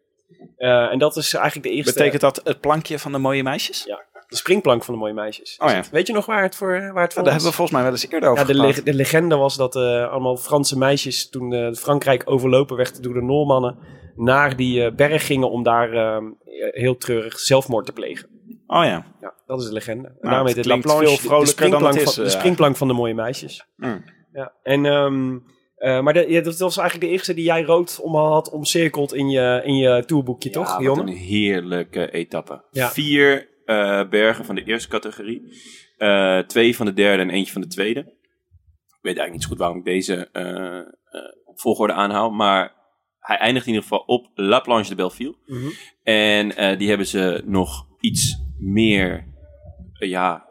En dat is eigenlijk de eerste... Betekent dat het plankje van de mooie meisjes? Ja, de springplank van de mooie meisjes. Oh ja. Weet je nog waar het voor, waar het Ja, voor daar hebben we volgens mij wel eens eerder over Ja, de, gepraat. leg- de legende was dat eh, allemaal Franse meisjes toen eh, Frankrijk overlopen werd door de Noormannen naar die eh, berg gingen om daar eh, heel treurig zelfmoord te plegen. Oh ja. Ja, dat is de legende. En Nou, daarom het klinkt Planche, veel vrolijker dan het is, van- De eh, springplank van de mooie meisjes. Mm. Ja, en, ehm, eh, maar de, ja, dat was eigenlijk de eerste die jij rood om had omcirkeld in je, in je tourboekje, toch, Ja, Jonne? een heerlijke etappe. Ja. Vier eh, bergen van de eerste categorie. Eh, twee van de derde en eentje van de tweede. Ik weet eigenlijk niet zo goed waarom ik deze eh, volgorde aanhoud. Maar hij eindigt in ieder geval op La Planche de Belleville. Mhm. En die hebben ze nog iets meer, ja,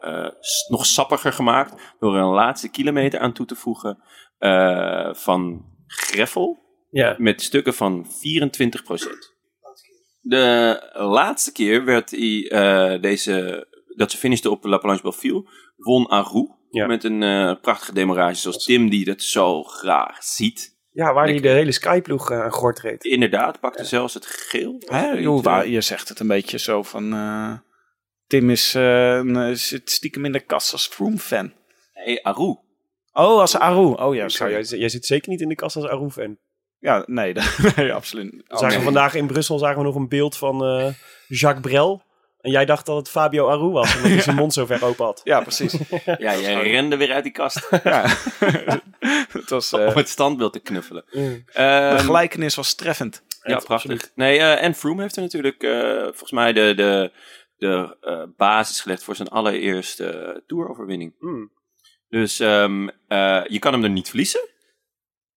nog sappiger gemaakt. Door een laatste kilometer aan toe te voegen van greffel Ja. met stukken van 24%. De laatste keer werd hij, eh, deze, dat ze finishte op La Planche Belleville, won Arou. Ja. Met een eh, prachtige demarage zoals Tim die dat zo graag ziet. ja, waar hij de hele Skyploeg eh, aan gort reed. Inderdaad, pakte zelfs het geel. Hè, waar- je zegt het een beetje zo van... eh, Tim is, een, zit stiekem in de kast als Froome-fan. Hey, Arou. Oh, als Aru. Oh ja, sorry. jij, jij zit zeker niet in de kast als Arou-fan. Ja, nee, nee absoluut. We Oh, zagen nee. vandaag in Brussel zagen we nog een beeld van eh, Jacques Brel. En jij dacht dat het Fabio Aru was, omdat hij zijn mond zo ver open had. Ja, precies. Ja, jij rende weer uit die kast ja. het was, eh, om het standbeeld te knuffelen. Mm. de Ehm, gelijkenis was treffend. Ja, prachtig. Nee, eh, en Froome heeft er natuurlijk eh, volgens mij de, de, de eh, basis gelegd voor zijn allereerste eh, toeroverwinning. Mm. Dus ehm, eh, je kan hem er niet verliezen.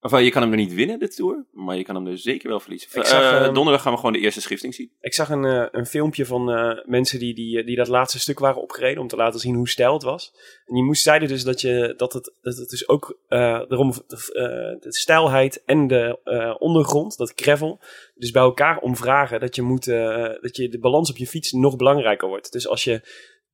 Of eh, je kan hem er niet winnen, de Tour. Maar je kan hem er zeker wel verliezen. Ik zag, Eh, ehm, donderdag gaan we gewoon de eerste schifting zien. Ik zag een, eh, een filmpje van mensen die, die, die dat laatste stuk waren opgereden. Om te laten zien hoe stijl het was. En die moest, zeiden dus dat, je, dat, het, dat het dus ook erom, eh, de stijlheid en de ondergrond, dat gravel, dus bij elkaar omvragen. Dat je, moet, dat je de balans op je fiets nog belangrijker wordt. Dus als je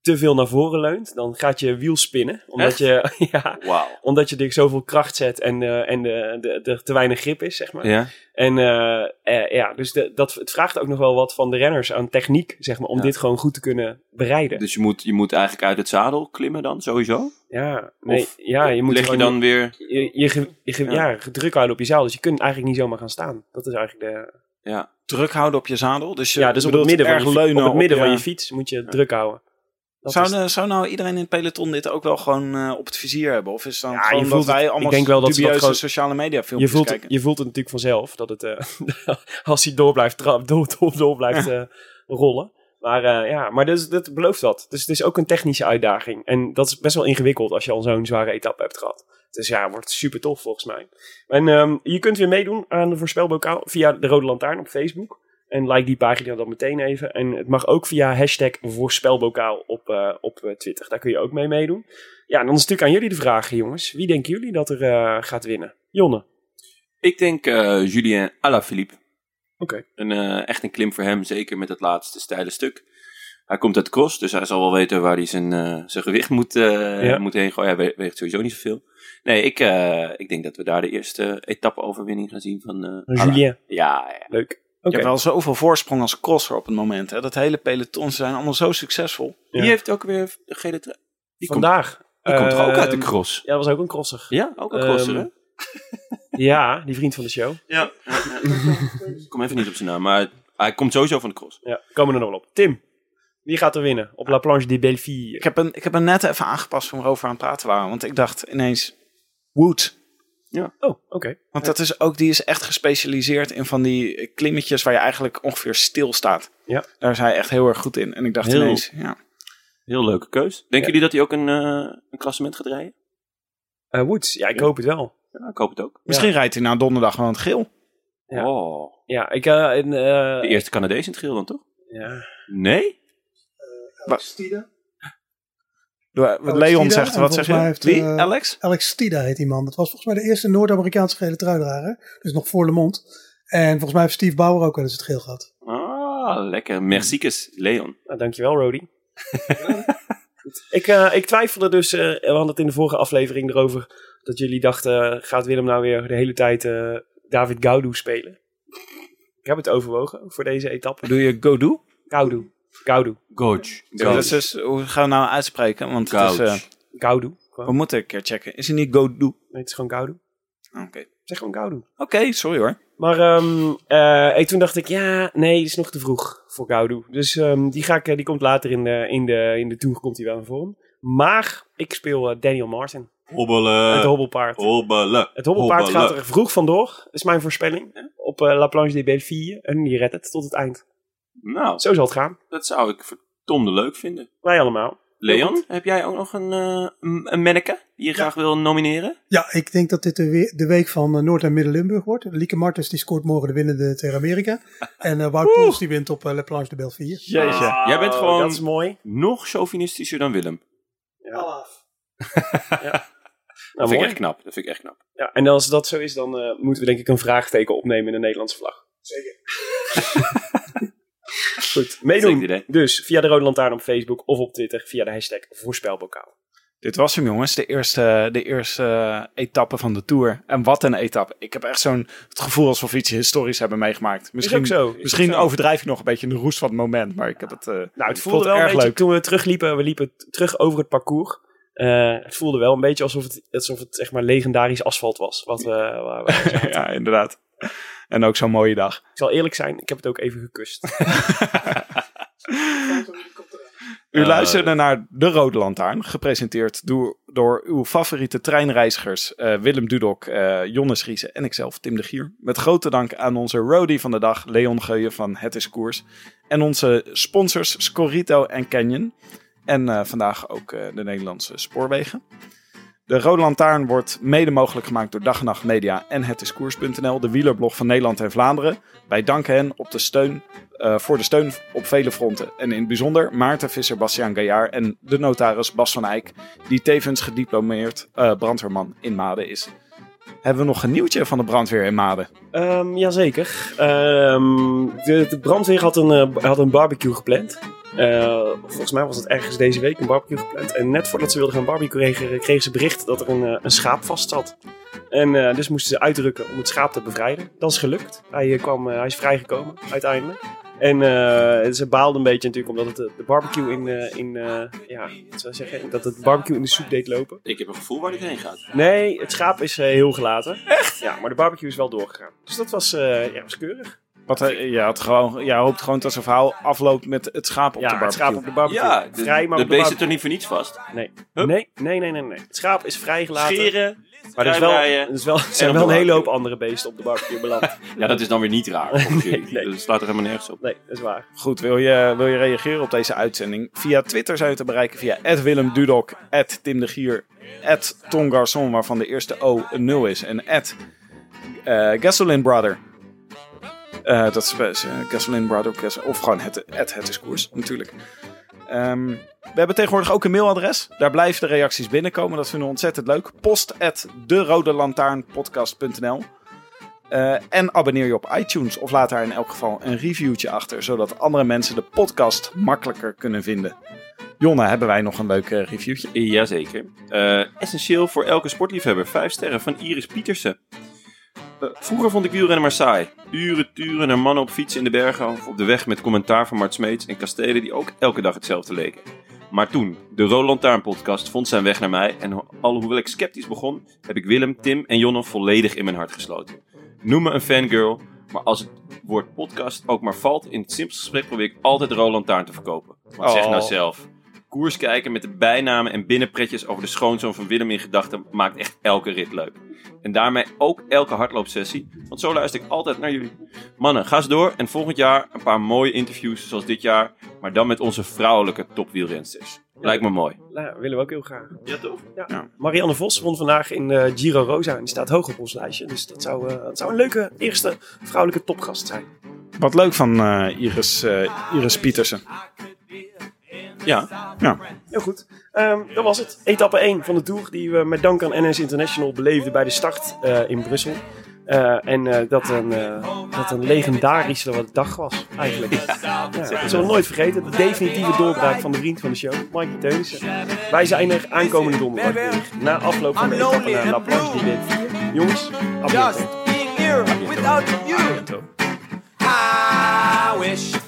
te veel naar voren leunt, dan gaat je wiel spinnen. Omdat, je, ja, omdat je er zoveel kracht zet en, eh, en de, de, de, te weinig grip is, zeg maar. Ja. En eh, eh, ja, dus de, dat, het vraagt ook nog wel wat van de renners aan techniek, zeg maar, om Ja. dit gewoon goed te kunnen bereiden. Dus je moet, je moet eigenlijk uit het zadel klimmen dan, sowieso? ja, nee, Of ja, je moet leg je dan weer... je, je, Ja. ja. druk houden op je zaal. Dus je kunt eigenlijk niet zomaar gaan staan. Dat is eigenlijk de... Ja. Druk houden op je zadel. Dus je Ja, dus op het midden, van je, leunen op het midden van je fiets moet je druk houden. Dat Zou, is- de- zou nou iedereen in het peloton dit ook wel gewoon eh, op het vizier hebben? Of is dan Ja, gewoon je dat voelt het- wij ik allemaal denk wel dat ze dat dubieuze gewoon- sociale media je filmpjes voelt, kijken? je voelt het natuurlijk vanzelf dat het, eh, als hij door blijft, tra- door, door, door blijft eh, rollen. Maar eh, ja, maar dus, dat belooft dat. Dus het is ook een technische uitdaging. En dat is best wel ingewikkeld als je al zo'n zware etappe hebt gehad. Dus ja, wordt super tof volgens mij. En ehm, je kunt weer meedoen aan de voorspelbokaal via de Rode Lantaarn op Facebook. En like die pagina dan meteen even. En het mag ook via hashtag voorspelbokaal op, eh, op eh, Twitter. Daar kun je ook mee meedoen. Ja, en dan is het natuurlijk aan jullie de vraag, jongens. Wie denken jullie dat er eh, gaat winnen? Jonne. Ik denk eh, Julien Alaphilippe. Oké. Een, eh, echt een klim voor hem, zeker met het laatste steile stuk. Hij komt uit cross, dus hij zal wel weten waar hij zijn, zijn gewicht moet, Ja. moet heen gooien. Hij we- weegt sowieso niet zoveel. Nee, ik, ik denk dat we daar de eerste etappe-overwinning gaan zien van. Julien. Ja, ja. Leuk. Je hebt wel zoveel voorsprong als crosser op het moment. Hè? Dat hele peloton, ze zijn allemaal zo succesvol. Ja. Wie heeft ook weer de gele trui? Die komt, Vandaag. die komt er ook uit de Ehm, cross. Ja, dat was ook een crosser. Ja, ook een crosser, Ehm, hè? Ja, die vriend van de show. Ja. ik kom even niet op zijn naam, maar hij komt sowieso van de cross. Ja, komen we er nog wel op. Tim, wie gaat er winnen op La Planche de Belleville? Ik heb, een, ik heb hem net even aangepast toen we erover aan het praten waren. Want ik dacht ineens, Wood. Oh, oké. Want dat is ook, die is echt gespecialiseerd in van die klimmetjes waar je eigenlijk ongeveer stil staat. Ja. Daar is hij echt heel erg goed in. En ik dacht Heel- ineens, ja. Heel leuke keus. Denken Ja. jullie dat hij ook een, eh, een klassement gaat rijden? Eh, Woods, ja, ik Ja. hoop het wel. Ja, ik hoop het ook. Misschien rijdt hij na donderdag gewoon het geel. Ja. Oh. Ja, ik... eh, en, eh, De eerste Canadees in het geel dan toch? ja. Nee? Alex Stida. Wat Alex Leon Stida, zegt, wat zeg je? heeft, Wie? eh, Alex? Alex Stida heet die man. Dat was volgens mij de eerste Noord-Amerikaanse gele truidrager. Dus nog voor Le Monde. En volgens mij heeft Steve Bauer ook wel eens het geel gehad. Ah, lekker. Merciekes, Leon. Nou, dankjewel, Rody. Ik, eh, ik twijfelde dus, eh, we hadden het in de vorige aflevering erover, dat jullie dachten, gaat Willem nou weer de hele tijd eh, David Gaudu spelen? Ik heb het overwogen voor deze etappe. Doe je Godou? Gaudu. Gaudu. Dat is dus, hoe gaan we nou uitspreken? Want het is, eh. Gaudu. we Gewoon. moeten een keer checken. Is hij niet Godou? Nee, het is gewoon Gaudu. Oké, Zeg gewoon Gaudu. Oké, sorry hoor. Maar ehm, eh, ik, toen dacht ik, ja, nee, het is nog te vroeg voor Gaudu. Dus ehm, die, ga ik, eh, die komt later in de, in de, in de Tour komt hij wel in vorm. Maar ik speel eh, Daniel Martin. Hobbelen. het hobbelpaard. Hobbelen. Het hobbelpaard Hobbelen. gaat er vroeg vandoor, is mijn voorspelling. Op eh, La Planche de Belleville. En die redt het tot het eind. Nou, Zo zal het gaan. dat zou ik verdomde leuk vinden. Wij allemaal. Leon, heb jij ook nog een, eh, een manneke die je graag wil nomineren? Ja, ik denk dat dit de, we- de week van eh, Noord- en Midden-Limburg wordt. Lieke Martens die scoort morgen de winnende tegen Amerika. En eh Wout Poels die wint op eh, La Planche de Belleville. Jeetje. Jij bent gewoon- Dat is mooi. Nog chauvinistischer dan Willem. Nou, dat vind mooi. ik echt knap. Dat vind ik echt knap. Ja, en als dat zo is, dan eh, moeten we denk ik een vraagteken opnemen in de Nederlandse vlag. Zeker. Goed, meedoen. Dus via de Rode Lantaarn op Facebook of op Twitter via de hashtag voorspelbokaal. Dit was hem jongens, de eerste, de eerste etappe van de Tour. En wat een etappe. Ik heb echt zo'n het gevoel alsof we iets historisch hebben meegemaakt. Misschien, is ook zo. Is misschien ook zo. overdrijf ik nog een beetje in de roest van het moment. Maar ik heb het, eh, Nou, het voelde wel een erg beetje, leuk. toen we terugliepen, we liepen terug over het parcours. Eh, het voelde wel een beetje alsof het, alsof het zeg maar legendarisch asfalt was. Wat we, waar we- ja, inderdaad. En ook zo'n mooie dag. ik zal eerlijk zijn, ik heb het ook even gekust. U Eh, luisterde naar De Rode Lantaarn, gepresenteerd door, door uw favoriete treinreizigers eh, Willem Dudok, eh Jonne Schriese en ikzelf, Tim de Gier. Met grote dank aan onze roadie van de dag, Leon Geuyen van Het is Koers. En onze sponsors Scorito en Canyon. En eh, vandaag ook eh, de Nederlandse Spoorwegen. De Rode Lantaarn wordt mede mogelijk gemaakt door Dag en Nacht Media en hetiskoers.nl, de wielerblog van Nederland en Vlaanderen. Wij danken hen op de steun, eh, voor de steun op vele fronten. En in het bijzonder Maarten Visser, Bastiaan Gaillard en de notaris Bas van Eyck, die tevens gediplomeerd eh, brandweerman in Maden is. Hebben we nog een nieuwtje van de brandweer in Maden? Ehm jazeker. Ehm de, de brandweer had een, eh, had een barbecue gepland. Eh, volgens mij was het ergens deze week een barbecue gepland. En net voordat ze wilden gaan barbecuen, kregen, kregen ze bericht dat er een, eh, een schaap vast zat. En eh, dus moesten ze uitrukken om het schaap te bevrijden. Dat is gelukt. Hij, kwam, hij is vrijgekomen uiteindelijk. En eh, ze baalden een beetje natuurlijk omdat het de, barbecue in, in ja, wat zou zeggen, dat het barbecue in de soep deed lopen. Ik heb een gevoel waar dit heen gaat. Nee, het schaap is heel gelaten. Echt? Ja, maar de barbecue is wel doorgegaan. Dus dat was, ja, was keurig. Wat, eh, je, had gewoon, je hoopt gewoon dat zijn verhaal afloopt met het schaap op ja, de het barbecue. schaap op de barbecue. Ja, de, Vrij, maar de op de beest zit er niet voor niets vast. Nee. Nee, nee, nee, nee, nee. Het schaap is vrijgelaten. Scheren, Maar er, is wel, er, is wel, er zijn wel de een hele hoop andere beesten op de barbecue beland. Ja, dat is dan weer niet raar. jullie. nee. Dat slaat er helemaal nergens op. Nee, dat is waar. Goed, wil je, wil je reageren op deze uitzending? Via Twitter zijn we te bereiken via Willem Dudok, Tim de Gier, Tom Garçon, waarvan de eerste O een 0 is, en eh Gasoline Brother. Eh, dat is eh, Gasoline gas- of gewoon het, het, het is koers, natuurlijk. Ehm, we hebben tegenwoordig ook een mailadres. Daar blijven de reacties binnenkomen. Dat vinden we ontzettend leuk. Post at derodelantaarnpodcast.nl Eh, en abonneer je op iTunes of laat daar in elk geval een reviewtje achter, zodat andere mensen de podcast makkelijker kunnen vinden. Jonne, hebben wij nog een leuk eh, reviewtje? Jazeker. Eh essentieel voor elke sportliefhebber. Vijf sterren van Iris Pietersen. Eh, vroeger vond ik wielrennen maar saai. Uren turen naar mannen op fietsen in de bergen of op de weg met commentaar van Mart Smeets en kastelen die ook elke dag hetzelfde leken. Maar toen, de Roland Taarn podcast vond zijn weg naar mij en ho- alhoewel ik sceptisch begon, heb ik Willem, Tim en Jonne volledig in mijn hart gesloten. Noem me een fangirl, maar als het woord podcast ook maar valt in het simpelste gesprek probeer ik altijd Roland Taarn te verkopen. Want zeg Oh. nou zelf. Koers kijken met de bijnamen en binnenpretjes over de schoonzoon van Willem in gedachten maakt echt elke rit leuk. En daarmee ook elke hardloopsessie, want zo luister ik altijd naar jullie. Mannen, ga eens door en volgend jaar een paar mooie interviews zoals dit jaar, maar dan met onze vrouwelijke topwielrensters. Lijkt me mooi. Nou, willen we ook heel graag. Ja, toch? Ja. Ja. Marianne Vos won vandaag in de Giro Rosa en die staat hoog op ons lijstje. Dus dat zou, eh, dat zou een leuke eerste vrouwelijke topgast zijn. Wat leuk van eh, Iris, eh, Iris Pietersen. Ja. Ja. Heel goed. Ehm, dat was het. Etappe 1 van de Tour die we met dank aan NS International beleefden bij de start eh, in Brussel. Eh, en eh, dat, een, eh, dat een legendarische dag was, eigenlijk. Ja, dat zullen we nooit vergeten. De definitieve doorbraak van de vriend van de show, Mike Teunissen. Wij zijn er aankomende donderdag weer. Na afloop van de etappe naar La Planche die week 4. Jongens, à bientôt. being here without you. I wish